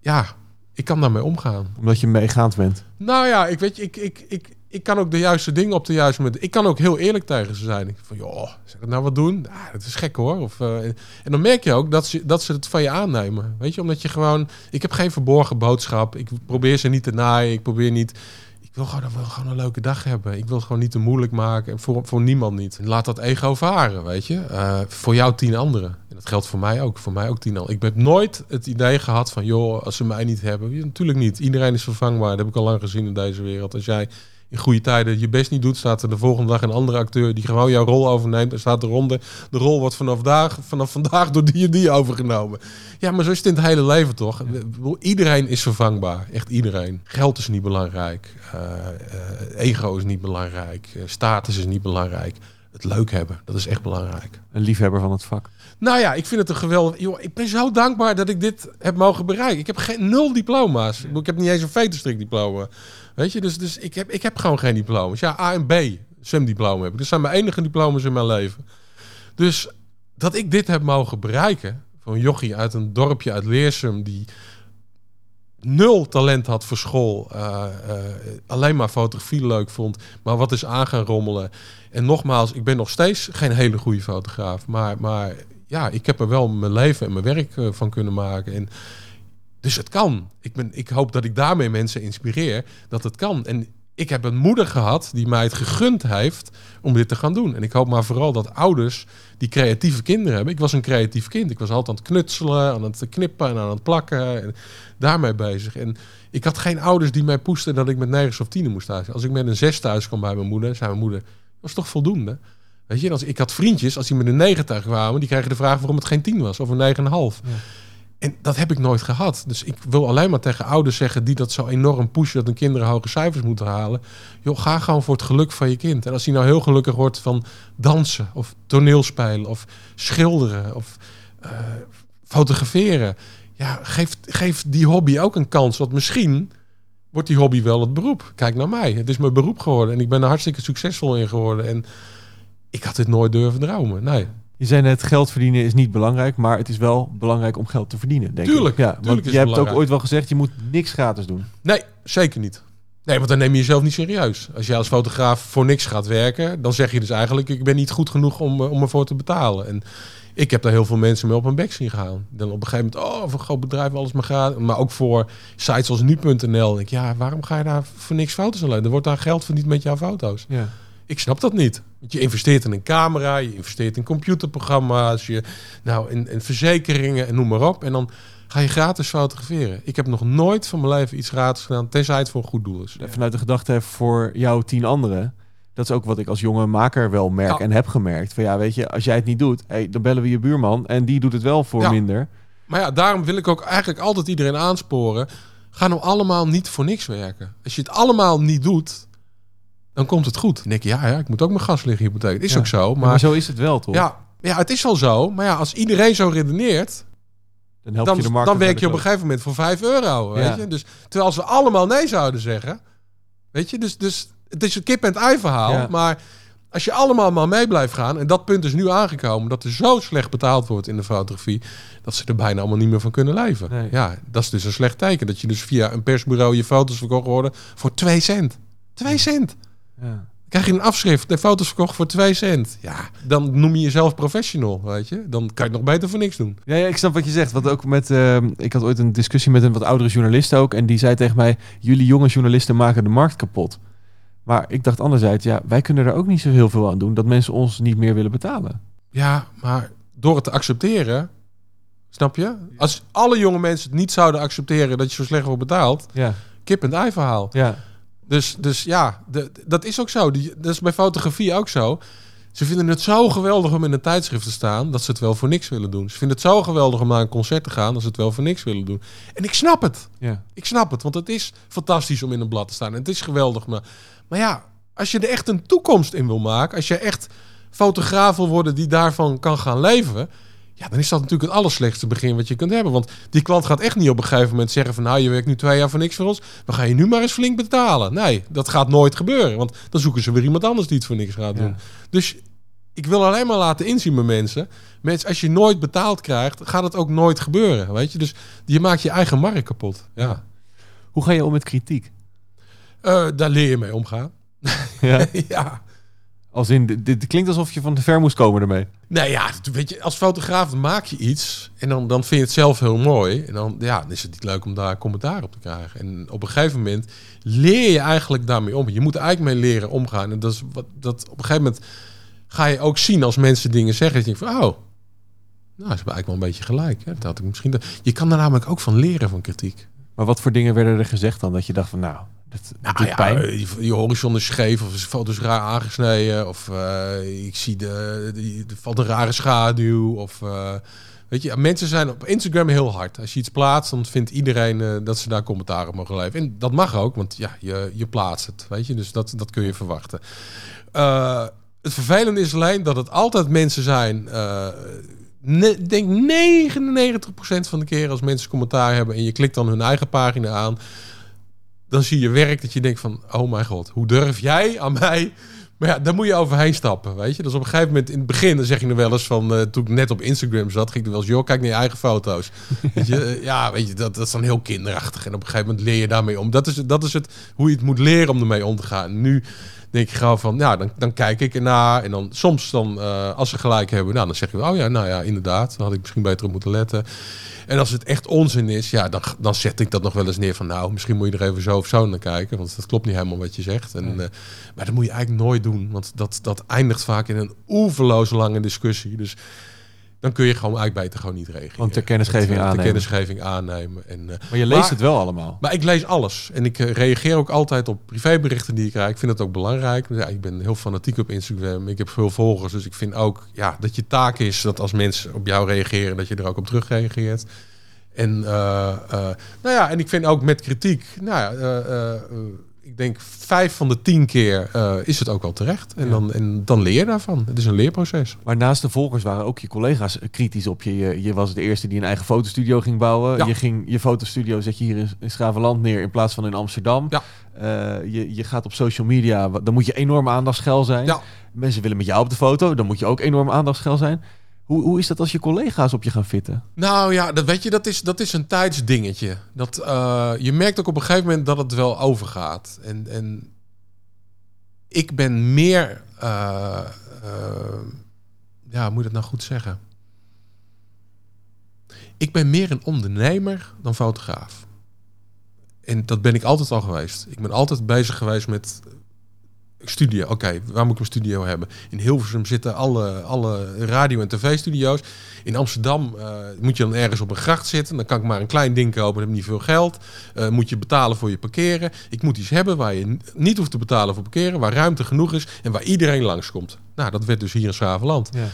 B: ja, ik kan daarmee omgaan.
A: Omdat je meegaand bent.
B: Nou ja, ik weet je, ik, ik, ik, ik kan ook de juiste dingen op de juiste moment. Ik kan ook heel eerlijk tegen ze zijn. Ik van, joh, zeg het nou wat doen? Ah, dat is gek hoor. Of, eh, en dan merk je ook dat ze, dat ze het van je aannemen. Weet je, omdat je gewoon, ik heb geen verborgen boodschap. Ik probeer ze niet te naaien. Ik probeer niet. Ik wil gewoon, een leuke dag hebben. Ik wil het gewoon niet te moeilijk maken. En voor, voor niemand niet. Laat dat ego varen, weet je. Eh, voor jou tien anderen. En dat geldt voor mij ook. Voor mij ook tien anderen. Ik heb nooit het idee gehad van... joh, als ze mij niet hebben. Natuurlijk niet. Iedereen is vervangbaar. Dat heb ik al lang gezien in deze wereld. Als jij in goede tijden je best niet doet... staat er de volgende dag een andere acteur... die gewoon jouw rol overneemt. En staat eronder... de rol wordt vanaf, dag, vanaf vandaag door die en die overgenomen. Ja, maar zo is het in het hele leven toch? Iedereen is vervangbaar. Echt iedereen. Geld is niet belangrijk. Eh, eh, ego is niet belangrijk. eh, status is niet belangrijk. Het leuk hebben, dat is echt belangrijk.
A: Een liefhebber van het vak.
B: Nou ja, ik vind het een geweldig... Joh, ik ben zo dankbaar dat ik dit heb mogen bereiken. Ik heb geen nul diploma's. Ik heb niet eens een veterstrik diploma. Weet je, dus, dus ik, heb, ik heb gewoon geen diploma's. Ja, A en B, zwemdiploma heb ik. Dat zijn mijn enige diploma's in mijn leven. Dus dat ik dit heb mogen bereiken... van jochie uit een dorpje uit Leersum... die nul talent had voor school. eh, eh, alleen maar fotografie leuk vond. Maar wat is aan gaan rommelen. En nogmaals, ik ben nog steeds geen hele goede fotograaf. Maar, maar ja, ik heb er wel mijn leven en mijn werk eh, van kunnen maken. En, dus het kan. Ik, ben, ik hoop dat ik daarmee mensen inspireer dat het kan. En ik heb een moeder gehad die mij het gegund heeft om dit te gaan doen. En ik hoop maar vooral dat ouders die creatieve kinderen hebben. Ik was een creatief kind. Ik was altijd aan het knutselen, aan het knippen en aan het plakken. En daarmee bezig. En ik had geen ouders die mij poesten dat ik met negen of tien moest thuis. Als ik met een zes thuis kwam bij mijn moeder, zei mijn moeder, dat was toch voldoende? Weet je, als, ik had vriendjes, als die met een negen thuis kwamen, die kregen de vraag waarom het geen tien was of een negen en een half.
A: Ja.
B: En dat heb ik nooit gehad. Dus ik wil alleen maar tegen ouders zeggen die dat zo enorm pushen dat hun kinderen hoge cijfers moeten halen. Joh, ga gewoon voor het geluk van je kind. En als hij nou heel gelukkig wordt van dansen of toneelspelen of schilderen of eh, fotograferen. Ja, geef, geef die hobby ook een kans. Want misschien wordt die hobby wel het beroep. Kijk naar mij. Het is mijn beroep geworden. En ik ben er hartstikke succesvol in geworden. En ik had dit nooit durven dromen. Nee.
A: Je zei net, geld verdienen is niet belangrijk, maar het is wel belangrijk om geld te verdienen, denk
B: Tuurlijk,
A: ik. Ja,
B: tuurlijk
A: want je
B: het
A: hebt ook ooit wel gezegd, je moet niks gratis doen.
B: Nee, zeker niet. Nee, want dan neem je jezelf niet serieus. Als je als fotograaf voor niks gaat werken, dan zeg je dus eigenlijk: ik ben niet goed genoeg om, eh, om ervoor te betalen. En ik heb daar heel veel mensen mee op een bek zien gaan. Dan op een gegeven moment, oh, voor een groot bedrijf alles maar gaat. Maar ook voor sites als nu.nl. Ik, ja, waarom ga je daar voor niks foto's aan Er wordt daar geld verdiend met jouw foto's.
A: Ja.
B: Ik snap dat niet. Want je investeert in een camera, je investeert in computerprogramma's, je, nou, in, in verzekeringen en noem maar op. En dan ga je gratis fotograferen. Ik heb nog nooit van mijn leven iets gratis gedaan, tenzij het voor een goed doel is.
A: Vanuit de gedachte voor jou tien anderen. Dat is ook wat ik als jonge maker wel merk
B: Ja.
A: en heb gemerkt. Van ja, weet je, als jij het niet doet, hey, dan bellen we je buurman en die doet het wel voor
B: Ja.
A: minder.
B: Maar ja, daarom wil ik ook eigenlijk altijd iedereen aansporen. Ga nou allemaal niet voor niks werken. Als je het allemaal niet doet, dan komt het goed. Dan denk je, ja, ja ik moet ook mijn gas liggen hypotheek. Is
A: Ja.
B: ook zo.
A: Maar,
B: Maar,
A: zo is het wel, toch?
B: ja, ja, het is al zo. Maar ja, als iedereen zo redeneert,
A: dan help
B: dan,
A: je de markt.
B: dan werk je op een gegeven moment voor 5 euro. Weet je? Dus terwijl als we allemaal nee zouden zeggen, weet je, dus, dus het is een kip en het ei verhaal.
A: Ja.
B: Maar als je allemaal maar mee blijft gaan, en dat punt is nu aangekomen, dat er zo slecht betaald wordt in de fotografie, dat ze er bijna allemaal niet meer van kunnen leven.
A: Nee.
B: Ja, dat is dus een slecht teken. Dat je dus via een persbureau je foto's verkocht worden voor 2 cent. 2 cent.
A: Ja.
B: Krijg je een afschrift, de foto's verkocht voor 2 cent. Ja, dan noem je jezelf professional, weet je. Dan kan je het nog beter voor niks doen.
A: Ja, ja, ik snap wat je zegt. Want ook met, ehm, ik had ooit een discussie met een wat oudere journalist ook. En die zei tegen mij: Jullie jonge journalisten maken de markt kapot. Maar ik dacht anderzijds, ja, wij kunnen er ook niet zo heel veel aan doen dat mensen ons niet meer willen betalen.
B: Ja, maar door het te accepteren, snap je? Als alle jonge mensen het niet zouden accepteren dat je zo slecht wordt betaald,
A: Ja,
B: kip en ei verhaal.
A: ja,
B: Dus, dus ja, de- dat is ook zo. Die, dat is bij fotografie ook zo. Ze vinden het zo geweldig om in een tijdschrift te staan dat ze het wel voor niks willen doen. Ze vinden het zo geweldig om naar een concert te gaan dat ze het wel voor niks willen doen. En ik snap het.
A: ja.
B: Ik snap het, want het is fantastisch om in een blad te staan. En het is geweldig. Maar, maar ja, als je er echt een toekomst in wil maken, als je echt fotograaf wil worden die daarvan kan gaan leven, ja, dan is dat natuurlijk het allerslechtste begin wat je kunt hebben. Want die klant gaat echt niet op een gegeven moment zeggen van, nou, je werkt nu twee jaar voor niks voor ons, we gaan je nu maar eens flink betalen. Nee, dat gaat nooit gebeuren, want dan zoeken ze weer iemand anders die het voor niks gaat doen.
A: Ja.
B: Dus ik wil alleen maar laten inzien met mensen. Mensen, als je nooit betaald krijgt, gaat het ook nooit gebeuren. Weet je? Dus je maakt je eigen markt kapot. Ja.
A: Hoe ga je om met kritiek?
B: Eh, daar leer je mee omgaan.
A: Ja. [laughs]
B: ja.
A: Als in, dit, dit klinkt alsof je van de ver moest komen ermee.
B: Nou ja, weet je, als fotograaf maak je iets en dan, dan vind je het zelf heel mooi. En dan, ja, dan is het niet leuk om daar commentaar op te krijgen. En op een gegeven moment leer je eigenlijk daarmee om. Je moet er eigenlijk mee leren omgaan. En dat is wat dat op een gegeven moment ga je ook zien als mensen dingen zeggen. Dat je denkt van, oh, nou, ze hebben eigenlijk wel een beetje gelijk. Hè? Dat had ik misschien. Je kan er namelijk ook van leren van kritiek.
A: Maar wat voor dingen werden er gezegd dan? Dat je dacht van, nou, dat, dat
B: Nou ja,
A: pijn.
B: Je, je horizon is scheef of is foto's raar aangesneden of eh, ik zie de, er valt een rare schaduw of eh, weet je, mensen zijn op Instagram heel hard. Als je iets plaatst, dan vindt iedereen eh, dat ze daar commentaar op mogen leveren. En dat mag ook, want ja, je, je plaatst het, weet je, dus dat, dat kun je verwachten. Het vervelende is alleen dat het altijd mensen zijn. ik denk 99% van de keer als mensen commentaar hebben en je klikt dan hun eigen pagina aan, dan zie je werk dat je denkt van, oh mijn god, hoe durf jij aan mij? Maar ja, daar moet je overheen stappen, weet je. Dus op een gegeven moment in het begin, dan zeg je nog wel eens van, eh, toen ik net op Instagram zat, ging ik er wel eens, joh, kijk naar je eigen foto's. [laughs] weet je, eh, ja, weet je, dat, dat is dan heel kinderachtig. En op een gegeven moment leer je daarmee om. Dat is, dat is het, hoe je het moet leren om ermee om te gaan. Nu denk je gewoon van, ja, dan, dan kijk ik ernaar. En dan soms dan, eh, als ze gelijk hebben, nou, dan zeg je, oh ja, nou ja, inderdaad, dan had ik misschien beter op moeten letten. En als het echt onzin is, ja, dan, dan zet ik dat nog wel eens neer van, nou, misschien moet je er even zo of zo naar kijken, want dat klopt niet helemaal wat je zegt. En, eh, maar dat moet je eigenlijk nooit doen, want dat, dat eindigt vaak in een oeverloos lange discussie. Dus dan kun je gewoon beter gewoon niet reageren.
A: Gewoon ter kennisgeving
B: Het, eh, kennisgeving aannemen. En, eh,
A: Maar je leest
B: maar-
A: het wel allemaal.
B: maar ik lees alles. En ik eh, reageer ook altijd op privéberichten die ik krijg. Ik vind het ook belangrijk. Ja, ik ben heel fanatiek op Instagram. Ik heb veel volgers. Dus ik vind ook ja, dat je taak is dat als mensen op jou reageren, dat je er ook op terug reageert. En, nou ja, en ik vind ook met kritiek, nou ja, ik denk vijf van de tien keer eh, is het ook wel terecht. En,
A: Ja.
B: dan, en dan leer je daarvan. Het is een leerproces.
A: Maar naast de volgers waren ook je collega's kritisch op je. Je, je was de eerste die een eigen fotostudio ging bouwen.
B: Ja.
A: Je ging je fotostudio zet je hier in, in Schravenland neer in plaats van in Amsterdam.
B: Ja.
A: Eh, je, je gaat op social media, dan moet je enorm aandachtsgel zijn.
B: Ja.
A: Mensen willen met jou op de foto, dan moet je ook enorm aandachtsgel zijn. Hoe, hoe is dat als je collega's op je gaan fitten?
B: Nou ja, dat weet je, dat is, dat is een tijdsdingetje. Dat, eh, je merkt ook op een gegeven moment dat het wel overgaat. En, en ik ben meer, eh, eh, ja, moet je dat nou goed zeggen? Ik ben meer een ondernemer dan fotograaf. En dat ben ik altijd al geweest. Ik ben altijd bezig geweest met studio. Oké, waar moet ik een studio hebben? In Hilversum zitten alle, alle radio- en tv-studio's. In Amsterdam uh, moet je dan ergens op een gracht zitten. Dan kan ik maar een klein ding kopen, dan heb niet veel geld. Uh, moet je betalen voor je parkeren. Ik moet iets hebben waar je niet hoeft te betalen voor parkeren. Waar ruimte genoeg is en waar iedereen langskomt. Nou, dat werd dus hier in Schravenland. Ja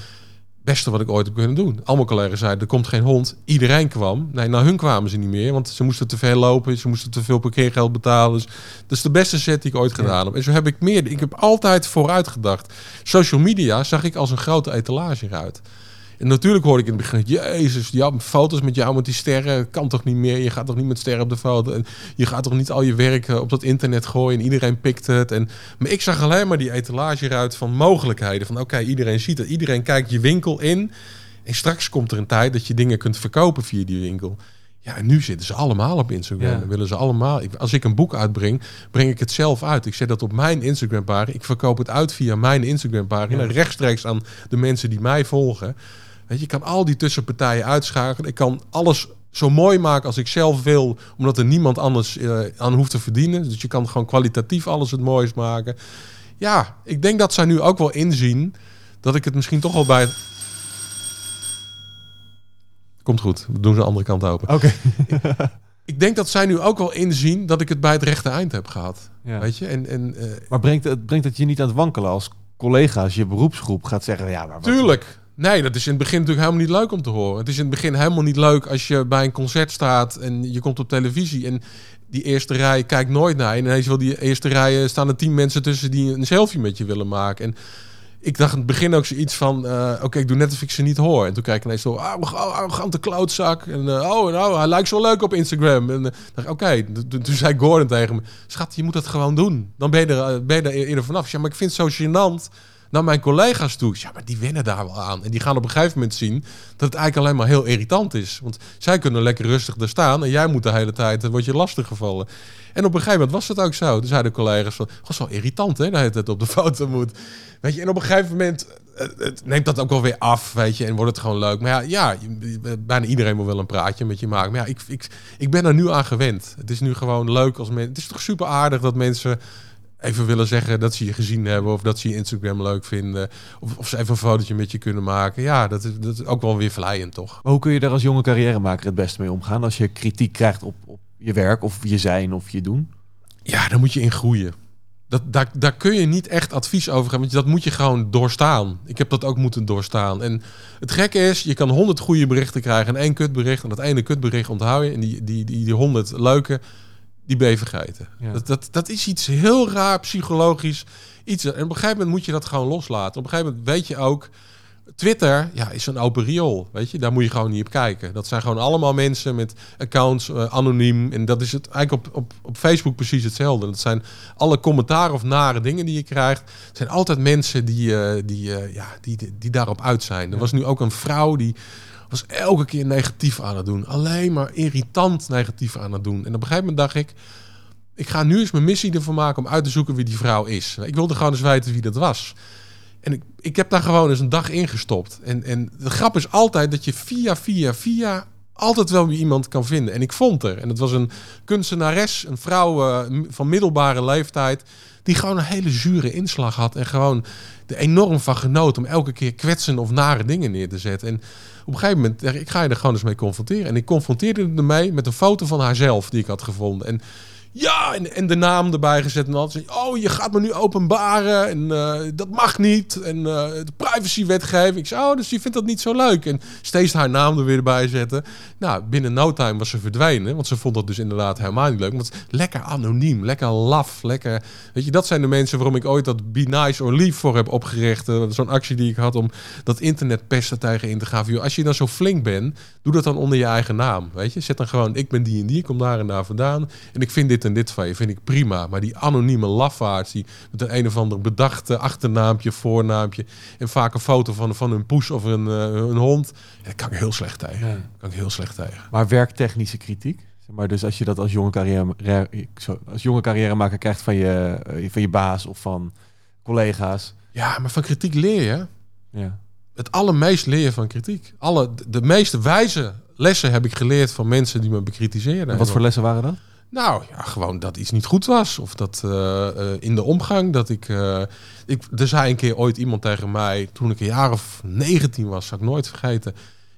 B: beste wat ik ooit heb kunnen doen. Allemaal collega's zeiden, er komt geen hond. Iedereen kwam. Nee, naar hun kwamen ze niet meer, want ze moesten te veel lopen. Ze moesten te veel parkeergeld betalen. Dus dat is de beste set die ik ooit gedaan heb. En zo heb ik meer. Ik heb altijd vooruit gedacht. Social media zag ik als een grote etalage eruit. En natuurlijk hoorde ik in het begin, jezus, ja, foto's met jou met die sterren kan toch niet meer. Je gaat toch niet met sterren op de foto. En je gaat toch niet al je werk op dat internet gooien en iedereen pikt het. En, maar ik zag alleen maar die etalage eruit van mogelijkheden. Van oké, iedereen ziet het, iedereen kijkt je winkel in. En straks komt er een tijd dat je dingen kunt verkopen via die winkel. Ja, en nu zitten ze allemaal op Instagram. Ja. willen ze allemaal. Als ik een boek uitbreng, breng ik het zelf uit. Ik zet dat op mijn Instagram-pagina. Ik verkoop het uit via mijn Instagram-pagina. Ja. Rechtstreeks aan de mensen die mij volgen. Weet je, ik kan al die tussenpartijen uitschakelen. Ik kan alles zo mooi maken als ik zelf wil, omdat er niemand anders uh, aan hoeft te verdienen. Dus je kan gewoon kwalitatief alles het moois maken. Ja, ik denk dat zij nu ook wel inzien dat ik het misschien toch wel bij. Komt goed, we doen ze de andere kant open.
A: Oké.
B: ik, denk dat zij nu ook wel inzien dat ik het bij het rechte eind heb gehad. Ja. Weet je? En, en, uh,
A: maar brengt het, brengt het je niet aan het wankelen als collega's, je beroepsgroep gaat zeggen: ja, maar.
B: Tuurlijk. Nee, dat is in het begin natuurlijk helemaal niet leuk om te horen. Het is in het begin helemaal niet leuk als je bij een concert staat en je komt op televisie en die eerste rij kijkt nooit naar je. En ineens wil die eerste rij staan er tien mensen tussen die een selfie met je willen maken. En ik dacht in het begin ook zoiets van, uh, oké, ik doe net of ik ze niet hoor. En toen kijk ik ineens zo, ah, arrogante klootzak. En uh, oh, nou, hij lijkt zo leuk op Instagram. En uh, dacht oké, okay. toen zei Gordon tegen me, schat, je moet dat gewoon doen. Dan ben je er, ben je er eerder vanaf. Ja, maar ik vind het zo gênant naar mijn collega's toe. Ja, maar die wennen daar wel aan. En die gaan op een gegeven moment zien dat het eigenlijk alleen maar heel irritant is. Want zij kunnen lekker rustig er staan en jij moet de hele tijd, word je lastig gevallen. En op een gegeven moment was het ook zo. Toen zeiden de collega's van, was wel irritant hè, dat het op de [laughs] foto moet. Weet je, en op een gegeven moment het neemt dat ook wel weer af, weet je, en wordt het gewoon leuk. Maar ja, ja bijna iedereen wil wel een praatje met je maken. Maar ja, ik, ik, ik ben er nu aan gewend. Het is nu gewoon leuk als mensen... Het is toch super aardig dat mensen even willen zeggen dat ze je gezien hebben of dat ze je Instagram leuk vinden of, of ze even een fotootje met je kunnen maken. Ja, dat is, dat is ook wel weer vlijend, toch?
A: Maar hoe kun je daar als jonge carrièremaker het beste mee omgaan als je kritiek krijgt op, op je werk of je zijn of je doen?
B: Ja, daar moet je in groeien. Dat, daar, daar kun je niet echt advies over geven, want dat moet je gewoon doorstaan. Ik heb dat ook moeten doorstaan. En het gekke is, je kan honderd goede berichten krijgen en één kutbericht. En dat ene kutbericht onthoud je. En die, die, die, die honderd leuke, die ben je vergeten. Dat, dat, dat is iets heel raar psychologisch. Iets, en op een gegeven moment moet je dat gewoon loslaten. Op een gegeven moment weet je ook... Twitter ja, is een open riool, weet je. Daar moet je gewoon niet op kijken. Dat zijn gewoon allemaal mensen met accounts, uh, anoniem. En dat is het eigenlijk op, op, op Facebook precies hetzelfde. Dat zijn alle commentaar of nare dingen die je krijgt. Het zijn altijd mensen die, uh, die, uh, ja, die, die, die, daarop uit zijn. Er was nu ook een vrouw die was elke keer negatief aan het doen. Alleen maar irritant negatief aan het doen. En op een gegeven moment dacht ik, ik ga nu eens mijn missie ervan maken om uit te zoeken wie die vrouw is. Ik wilde gewoon eens weten wie dat was. En ik, ik heb daar gewoon eens een dag ingestopt. En, en de grap is altijd dat je via, via, via altijd wel weer iemand kan vinden. En ik vond er. En het was een kunstenares, een vrouw uh, van middelbare leeftijd, die gewoon een hele zure inslag had. En gewoon er enorm van genoot om elke keer kwetsen of nare dingen neer te zetten. En op een gegeven moment, ik ga je er gewoon eens mee confronteren. En ik confronteerde ermee met een foto van haarzelf die ik had gevonden. En ja, en, de naam erbij gezet. En zei oh, je gaat me nu openbaren. En uh, dat mag niet. En uh, de privacywetgeving. Ik oh, dus je vindt dat niet zo leuk. En steeds haar naam er weer bij zetten. Nou, binnen no time was ze verdwenen. Want ze vond dat dus inderdaad helemaal niet leuk. Want lekker anoniem, lekker laf, lekker... Weet je, dat zijn de mensen waarom ik ooit dat Be Nice or Leave voor heb opgericht. Uh, Zo'n actie die ik had om dat internet pesten tegen in te gaan. Als je dan zo flink bent, doe dat dan onder je eigen naam. Weet je, zet dan gewoon, ik ben die en die, ik kom daar en daar vandaan. En ik vind dit en dit van je, vind ik prima. Maar die anonieme lafaards, die met een een of ander bedachte achternaampje, voornaampje... en vaak een foto van, van een poes of een, eh, een hond... Ja, daar kan ik heel slecht tegen.
A: Ja.
B: Kan ik heel slecht tegen.
A: Maar werktechnische kritiek? Maar dus als je dat als jonge carrière, als jonge carrièremaker krijgt van je, eh, van je baas of van collega's.
B: Ja, maar van kritiek leer je.
A: Ja.
B: Het allermeest leer je van kritiek. Alle, de, de meeste wijze lessen heb ik geleerd van mensen die me bekritiseerden.
A: En wat voor lessen waren dat?
B: Nou, ja, gewoon dat iets niet goed was. Of dat eh, eh, in de omgang dat ik, eh, ik... Er zei een keer ooit iemand tegen mij, toen ik een jaar of 19 was, zou ik nooit vergeten.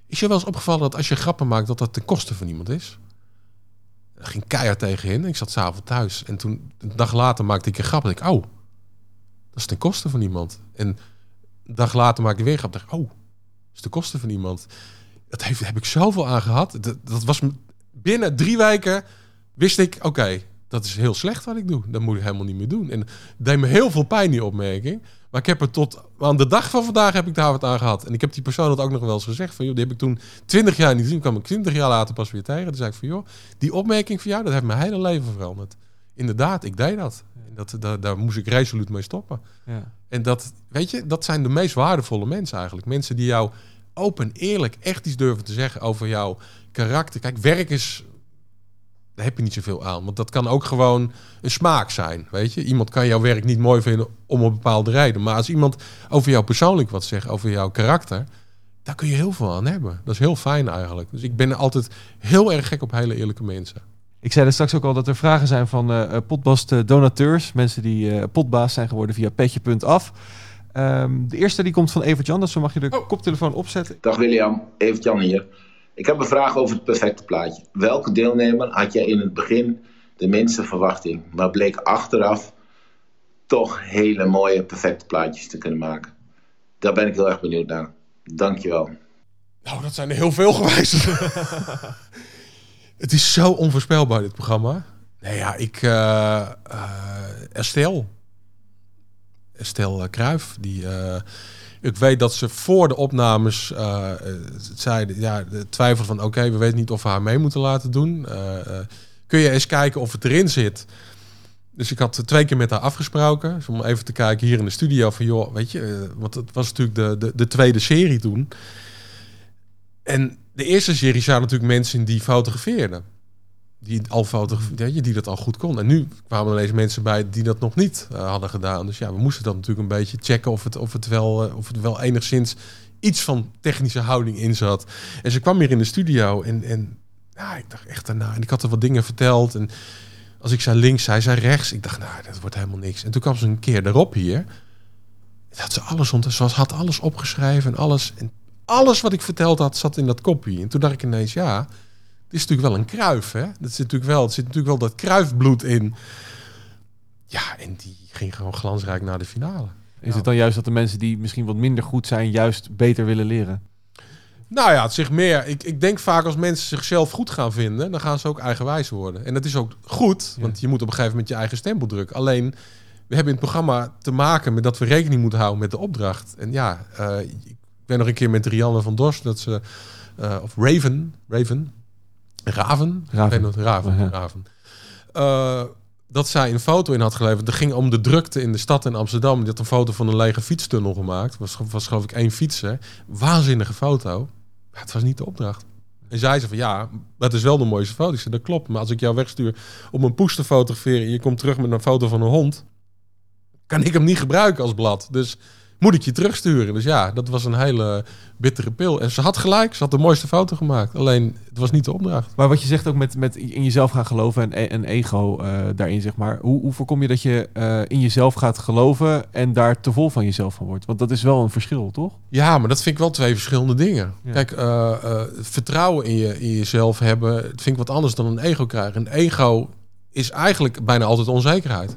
B: Is je wel eens opgevallen dat als je grappen maakt, dat dat ten koste van iemand is? Er ging keihard tegenin. Ik zat s'avonds thuis. En toen, een dag later, maakte ik een grap. En ik, oh, dat is ten koste van iemand. En een dag later maakte ik weer een grap. En ik, oh, dat is ten koste van iemand. Dat heeft, heb ik zoveel aan gehad. Dat, dat was binnen drie weken wist ik, oké, dat is heel slecht wat ik doe. Dat moet ik helemaal niet meer doen. En het deed me heel veel pijn, die opmerking. Maar ik heb er tot aan de dag van vandaag heb ik daar wat aan gehad. En ik heb die persoon dat ook nog wel eens gezegd. Van, joh, die heb ik toen 20 jaar niet gezien. kwam ik 20 jaar later pas weer tegen. Toen zei ik van, joh, die opmerking van jou, dat heeft mijn hele leven veranderd. Inderdaad, ik deed dat. En dat, daar, daar moest ik resoluut mee stoppen.
A: Ja.
B: En dat, weet je, dat zijn de meest waardevolle mensen eigenlijk. Mensen die jou open, eerlijk, echt iets durven te zeggen over jouw karakter. Kijk, werk is, daar heb je niet zoveel aan. Want dat kan ook gewoon een smaak zijn, weet je. Iemand kan jouw werk niet mooi vinden om een bepaalde reden. Maar als iemand over jou persoonlijk wat zegt, over jouw karakter... daar kun je heel veel aan hebben. Dat is heel fijn eigenlijk. Dus ik ben altijd heel erg gek op hele eerlijke mensen.
A: Ik zei er straks ook al dat er vragen zijn van eh potbast donateurs. Mensen die eh, potbaas zijn geworden via petje.af. Ehm, de eerste die komt van Evert Jan, dus dan mag je de
B: Oh.
A: koptelefoon opzetten.
D: Dag William, Evert Jan hier. Ik heb een vraag over het perfecte plaatje. Welke deelnemer had jij in het begin de minste verwachting, maar bleek achteraf toch hele mooie perfecte plaatjes te kunnen maken? Daar ben ik heel erg benieuwd naar. Dankjewel.
B: Nou, dat zijn er heel veel geweest. [laughs] het is zo onvoorspelbaar, dit programma. Nee, ja, ik... eh eh, Estelle. Estelle Kruijf. Die, eh, ik weet dat ze voor de opnames eh, zeiden... Ja, twijfel van... Oké, we weten niet of we haar mee moeten laten doen. Eh, kun je eens kijken of het erin zit? Dus ik had twee keer met haar afgesproken. Om even te kijken hier in de studio van... joh, weet je... want het was natuurlijk de, de, de tweede serie toen... En de eerste serie zaten natuurlijk mensen die fotografeerden. Die al die dat al goed kon. En nu kwamen er ineens mensen bij die dat nog niet eh, hadden gedaan. Dus ja, we moesten dat natuurlijk een beetje checken of het, of het, wel, eh, of het wel enigszins iets van technische houding in zat. En ze kwam hier in de studio en, en ja, ik dacht echt daarna. En ik had er wat dingen verteld. En als ik zei links, zij zei rechts. Ik dacht, nou, dat wordt helemaal niks. En toen kwam ze een keer erop hier. Dat ze alles ont, had alles opgeschreven en alles. En alles wat ik verteld had, zat in dat kopie. En toen dacht ik ineens, ja, is natuurlijk wel een kruif, hè? Dat zit natuurlijk wel, er zit natuurlijk wel dat kruifbloed in. Ja, en die ging gewoon glansrijk naar de finale.
A: Is het dan juist dat de mensen die misschien wat minder goed zijn, juist beter willen leren?
B: Nou ja, het zich meer. Ik, ik denk vaak als mensen zichzelf goed gaan vinden, dan gaan ze ook eigenwijs worden. En dat is ook goed, want je moet op een gegeven moment je eigen stempel drukken. Alleen, we hebben in het programma te maken met dat we rekening moeten houden met de opdracht. En ja, eh, ik ben nog een keer met Rianne van Dorst, dat ze, eh, of Raven, Raven, Raven,
A: Raven.
B: Nog, Raven,
A: Ja.
B: Raven. Eh, dat zij een foto in had geleverd. Het ging om de drukte in de stad in Amsterdam. Die had een foto van een lege fietstunnel gemaakt. Was, was geloof ik één fietser. Waanzinnige foto. Maar het was niet de opdracht. En zei ze van ja, dat is wel de mooiste foto. Ik zei dat klopt. Maar als ik jou wegstuur om een poes te fotograferen... en je komt terug met een foto van een hond... kan ik hem niet gebruiken als blad. Dus moet ik je terugsturen. Dus ja, dat was een hele bittere pil. En ze had gelijk. Ze had de mooiste foto gemaakt. Alleen, het was niet de opdracht.
A: Maar wat je zegt ook met, met in jezelf gaan geloven en, en ego eh, daarin, zeg maar. Hoe, hoe voorkom je dat je eh, in jezelf gaat geloven en daar te vol van jezelf van wordt? Want dat is wel een verschil, toch?
B: Ja, maar dat vind ik wel twee verschillende dingen.
A: Ja.
B: Kijk, eh, vertrouwen in, je, in jezelf hebben, dat vind ik wat anders dan een ego krijgen. Een ego is eigenlijk bijna altijd onzekerheid.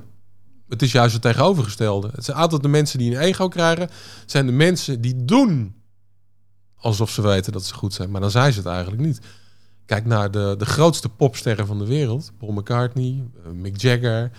B: Het is juist het tegenovergestelde. Het zijn altijd de mensen die een ego krijgen, zijn de mensen die doen alsof ze weten dat ze goed zijn, maar dan zijn ze het eigenlijk niet. Kijk naar de, de grootste popsterren van de wereld, Paul McCartney, eh, Mick Jagger.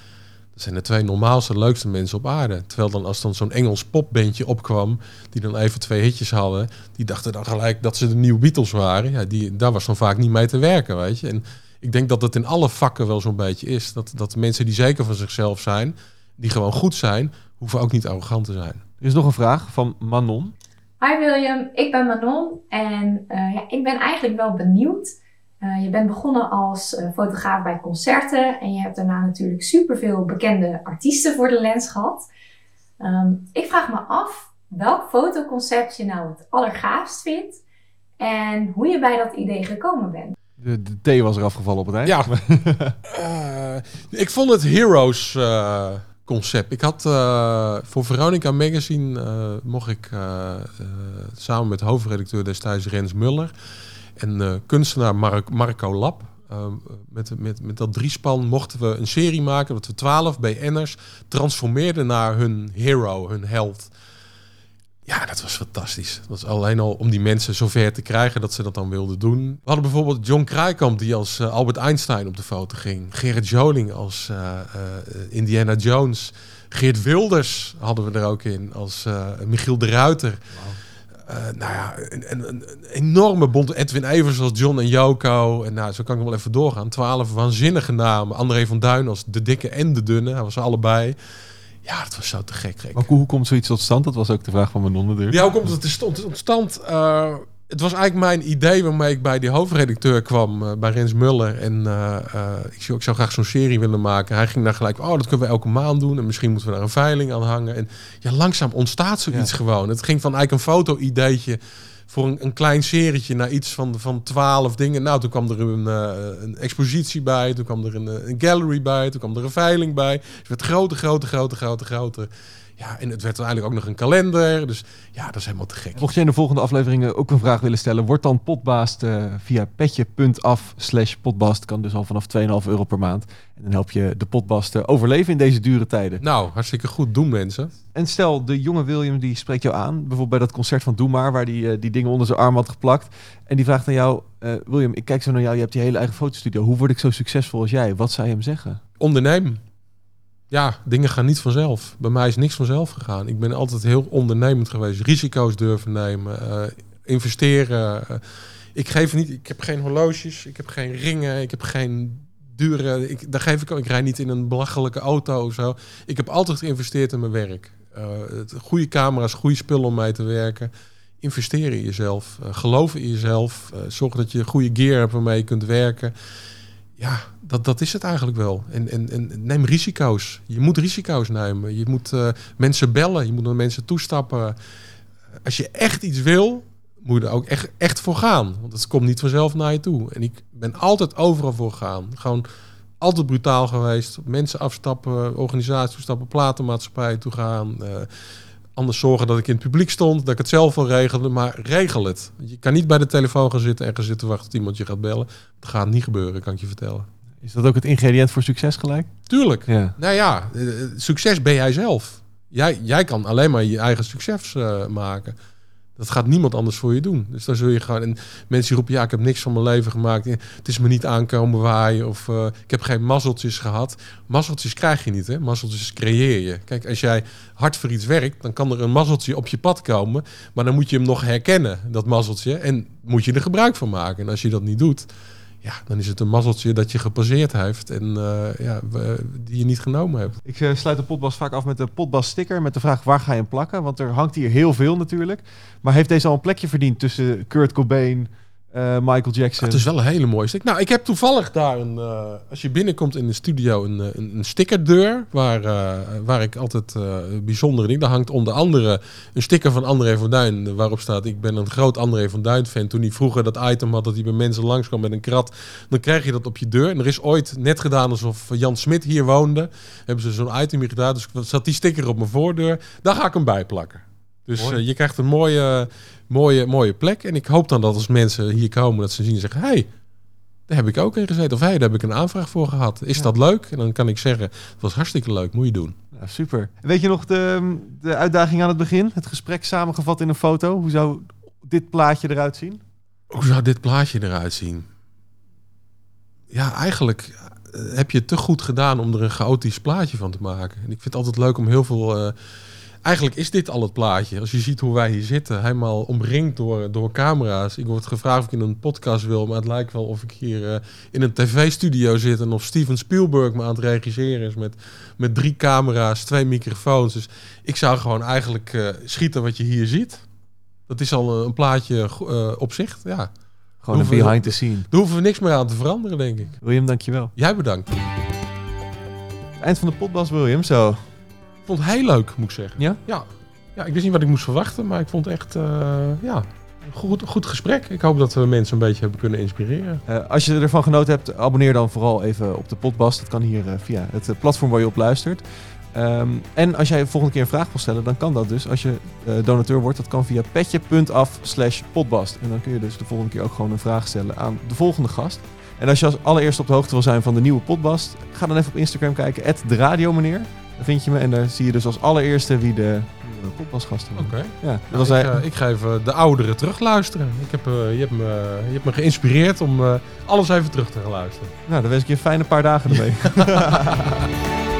B: Dat zijn de twee normaalste, leukste mensen op aarde. Terwijl dan als dan zo'n Engels popbandje opkwam, die dan even twee hitjes hadden, die dachten dan gelijk dat ze de nieuwe Beatles waren. Ja, die, daar was dan vaak niet mee te werken, weet je. En ik denk dat het in alle vakken wel zo'n beetje is. Dat, dat mensen die zeker van zichzelf zijn, die gewoon goed zijn, hoeven ook niet arrogant te zijn.
A: Er is nog een vraag van Manon.
E: Hi William, ik ben Manon en uh, ja, ik ben eigenlijk wel benieuwd. Uh, je bent begonnen als uh, fotograaf bij concerten en je hebt daarna natuurlijk superveel bekende artiesten voor de lens gehad. Um, ik vraag me af welk fotoconcept je nou het allergaafst vindt en hoe je bij dat idee gekomen bent.
A: De, de thee was er afgevallen op het eind.
B: Ja, [laughs] ik vond het Heroes concept. Ik had uh, voor Veronica Magazine uh, mocht ik uh, samen met hoofdredacteur destijds Rens Muller en kunstenaar Mark, Marco Lab. met, met, met dat driespan mochten we een serie maken dat we twaalf BN'ers transformeerden naar hun hero, hun held. Ja, dat was fantastisch. Dat was alleen al om die mensen zover te krijgen dat ze dat dan wilden doen. We hadden bijvoorbeeld John Kraaikamp die als uh, Albert Einstein op de foto ging. Gerrit Joling als uh, uh, Indiana Jones. Geert Wilders hadden we er ook in als Michiel de Ruiter. Wow. nou ja, een, een, een, enorme bond. Edwin Evers als John en Joko. En nou, zo kan ik wel even doorgaan. Twaalf waanzinnige namen. André van Duin als de dikke en de dunne. Hij was allebei. Ja, dat was zo te gek. gek.
A: Maar hoe komt zoiets tot stand? Dat was ook de vraag van Manon natuurlijk.
B: Ja, hoe komt het tot stand? Uh, het was eigenlijk mijn idee waarmee ik bij die hoofdredacteur kwam, uh, bij Rens Muller. En uh, ik, zou, ik zou graag zo'n serie willen maken. Hij ging daar gelijk, oh, dat kunnen we elke maand doen. En misschien moeten we daar een veiling aan hangen. En ja, langzaam ontstaat zoiets ja. gewoon. Het ging van eigenlijk een foto-ideetje voor een, een, klein serietje naar iets van, van 12 dingen. Nou, toen kwam er een, uh, een expositie bij, toen kwam er een, een, gallery bij, toen kwam er een veiling bij. Het werd groter, groter, groter, groter, groter. Ja, en het werd uiteindelijk ook nog een kalender. Dus ja, dat is helemaal te gek.
A: Mocht jij in de volgende afleveringen ook een vraag willen stellen, wordt dan potbaast uh, via petje.af slash potbast. Kan dus al vanaf 2,5 euro per maand. En dan help je de potbast te overleven in deze dure tijden.
B: Nou, hartstikke goed doen mensen.
A: En stel, de jonge William die spreekt jou aan. Bijvoorbeeld bij dat concert van Doe Maar, waar die uh, die dingen onder zijn arm had geplakt. En die vraagt aan jou, William, ik kijk zo naar jou. Je hebt die hele eigen fotostudio. Hoe word ik zo succesvol als jij? Wat zou je hem zeggen?
B: Ondernemen ja, dingen gaan niet vanzelf. Bij mij is niks vanzelf gegaan. Ik ben altijd heel ondernemend geweest. Risico's durven nemen, uh, investeren. Uh, ik geef niet, ik heb geen horloges, ik heb geen ringen, ik heb geen dure. Ik, daar geef ik. Ik rijd niet in een belachelijke auto of zo. Ik heb altijd geïnvesteerd in mijn werk. Uh, goede camera's, goede spullen om mee te werken. Investeren in jezelf, geloven in jezelf. zorg dat je goede gear hebt waarmee je kunt werken ja, dat, dat is het eigenlijk wel. En, en, en neem risico's. Je moet risico's nemen. Je moet uh, mensen bellen. Je moet naar mensen toestappen. Als je echt iets wil, moet je er ook echt, echt voor gaan. Want het komt niet vanzelf naar je toe. En ik ben altijd overal voor gegaan. Gewoon altijd brutaal geweest. Mensen afstappen, organisaties toestappen, platenmaatschappij toe gaan. Uh, anders zorgen dat ik in het publiek stond, dat ik het zelf wil regelen, maar regel het. Je kan niet bij de telefoon gaan zitten en gaan zitten wachten tot iemand je gaat bellen. Dat gaat niet gebeuren, kan ik je vertellen.
A: Is dat ook het ingrediënt voor succes gelijk?
B: Tuurlijk. Ja. Nou ja, succes ben jij zelf. Jij, jij kan alleen maar je eigen succes uh, maken. Dat gaat niemand anders voor je doen. Dus dan zul je gewoon. En mensen roepen: ja, ik heb niks van mijn leven gemaakt. Het is me niet aankomen waaien. Of uh, ik heb geen mazzeltjes gehad. Mazzeltjes krijg je niet, hè? Mazzeltjes creëer je. Kijk, als jij hard voor iets werkt, dan kan er een mazzeltje op je pad komen. Maar dan moet je hem nog herkennen, dat mazzeltje. En moet je er gebruik van maken. En als je dat niet doet, ja, dan is het een mazzeltje dat je gepasseerd heeft en uh, ja, die je niet genomen hebt.
A: Ik uh, sluit de potbas vaak af met de potbas sticker met de vraag waar ga je hem plakken? Want er hangt hier heel veel natuurlijk. Maar heeft deze al een plekje verdiend tussen Kurt Cobain, uh, Michael Jackson?
B: het is wel een hele mooie sticker. Nou, ik heb toevallig daar een, uh, als je binnenkomt in de studio, een, een, een stickerdeur waar, uh, waar ik altijd bijzondere dingen. Daar hangt onder andere een sticker van André van Duin waarop staat: ik ben een groot André van Duin fan. Toen hij vroeger dat item had dat hij bij mensen langskwam met een krat, dan krijg je dat op je deur. En er is ooit net gedaan alsof Jan Smit hier woonde. Hebben ze zo'n item hier gedaan, dus zat die sticker op mijn voordeur. Daar ga ik hem bij plakken. Dus je krijgt een mooie, mooie, mooie plek. En ik hoop dan dat als mensen hier komen, dat ze zien en zeggen: hey, daar heb ik ook in gezeten. Of hey, daar heb ik een aanvraag voor gehad. Is ja. dat leuk? En dan kan ik zeggen: het was hartstikke leuk, moet je doen.
A: Ja, super. Weet je nog de, de uitdaging aan het begin? Het gesprek samengevat in een foto. Hoe zou dit plaatje eruit zien?
B: Hoe zou dit plaatje eruit zien? Ja, eigenlijk heb je te goed gedaan om er een chaotisch plaatje van te maken. En ik vind het altijd leuk om heel veel... eh, eigenlijk is dit al het plaatje. Als je ziet hoe wij hier zitten, helemaal omringd door, door camera's. Ik word gevraagd of ik in een podcast wil, maar het lijkt wel of ik hier eh, in een tv-studio zit... en of Steven Spielberg me aan het regisseren is met, met drie camera's, twee microfoons. Dus ik zou gewoon eigenlijk eh, schieten wat je hier ziet. Dat is al een, een plaatje eh, op zich, ja.
A: Gewoon een behind the scene.
B: Daar hoeven we niks meer aan te veranderen, denk ik.
A: William, dankjewel.
B: Jij bedankt.
A: Eind van de potbas, William. Zo.
B: Vond het heel leuk, moet ik zeggen.
A: Ja?
B: Ja. Ja, ik wist niet wat ik moest verwachten, maar ik vond het echt, eh, ja, een goed, goed gesprek. Ik hoop dat we mensen een beetje hebben kunnen inspireren.
A: Eh, als je ervan genoten hebt, abonneer dan vooral even op de Podbas. Dat kan hier eh, via het platform waar je op luistert. Ehm, en als jij volgende keer een vraag wil stellen, dan kan dat dus. Als je donateur wordt, dat kan via petje.af slash podbast. En dan kun je dus de volgende keer ook gewoon een vraag stellen aan de volgende gast. En als je als allereerste op de hoogte wil zijn van de nieuwe Podbast, ga dan even op Instagram kijken, de radiomeneer. Vind je me en daar zie je dus als allereerste wie de nieuwe Podbastgast wordt.
B: Oké.
A: Ja, dat
B: Nou,
A: was
B: ik,
A: hij.
B: eh, ik ga even de ouderen terugluisteren. Ik heb, eh, je, hebt me, je hebt me geïnspireerd om eh, alles even terug te gaan luisteren.
A: Nou, dan wens ik je een fijne paar dagen ermee. [laughs]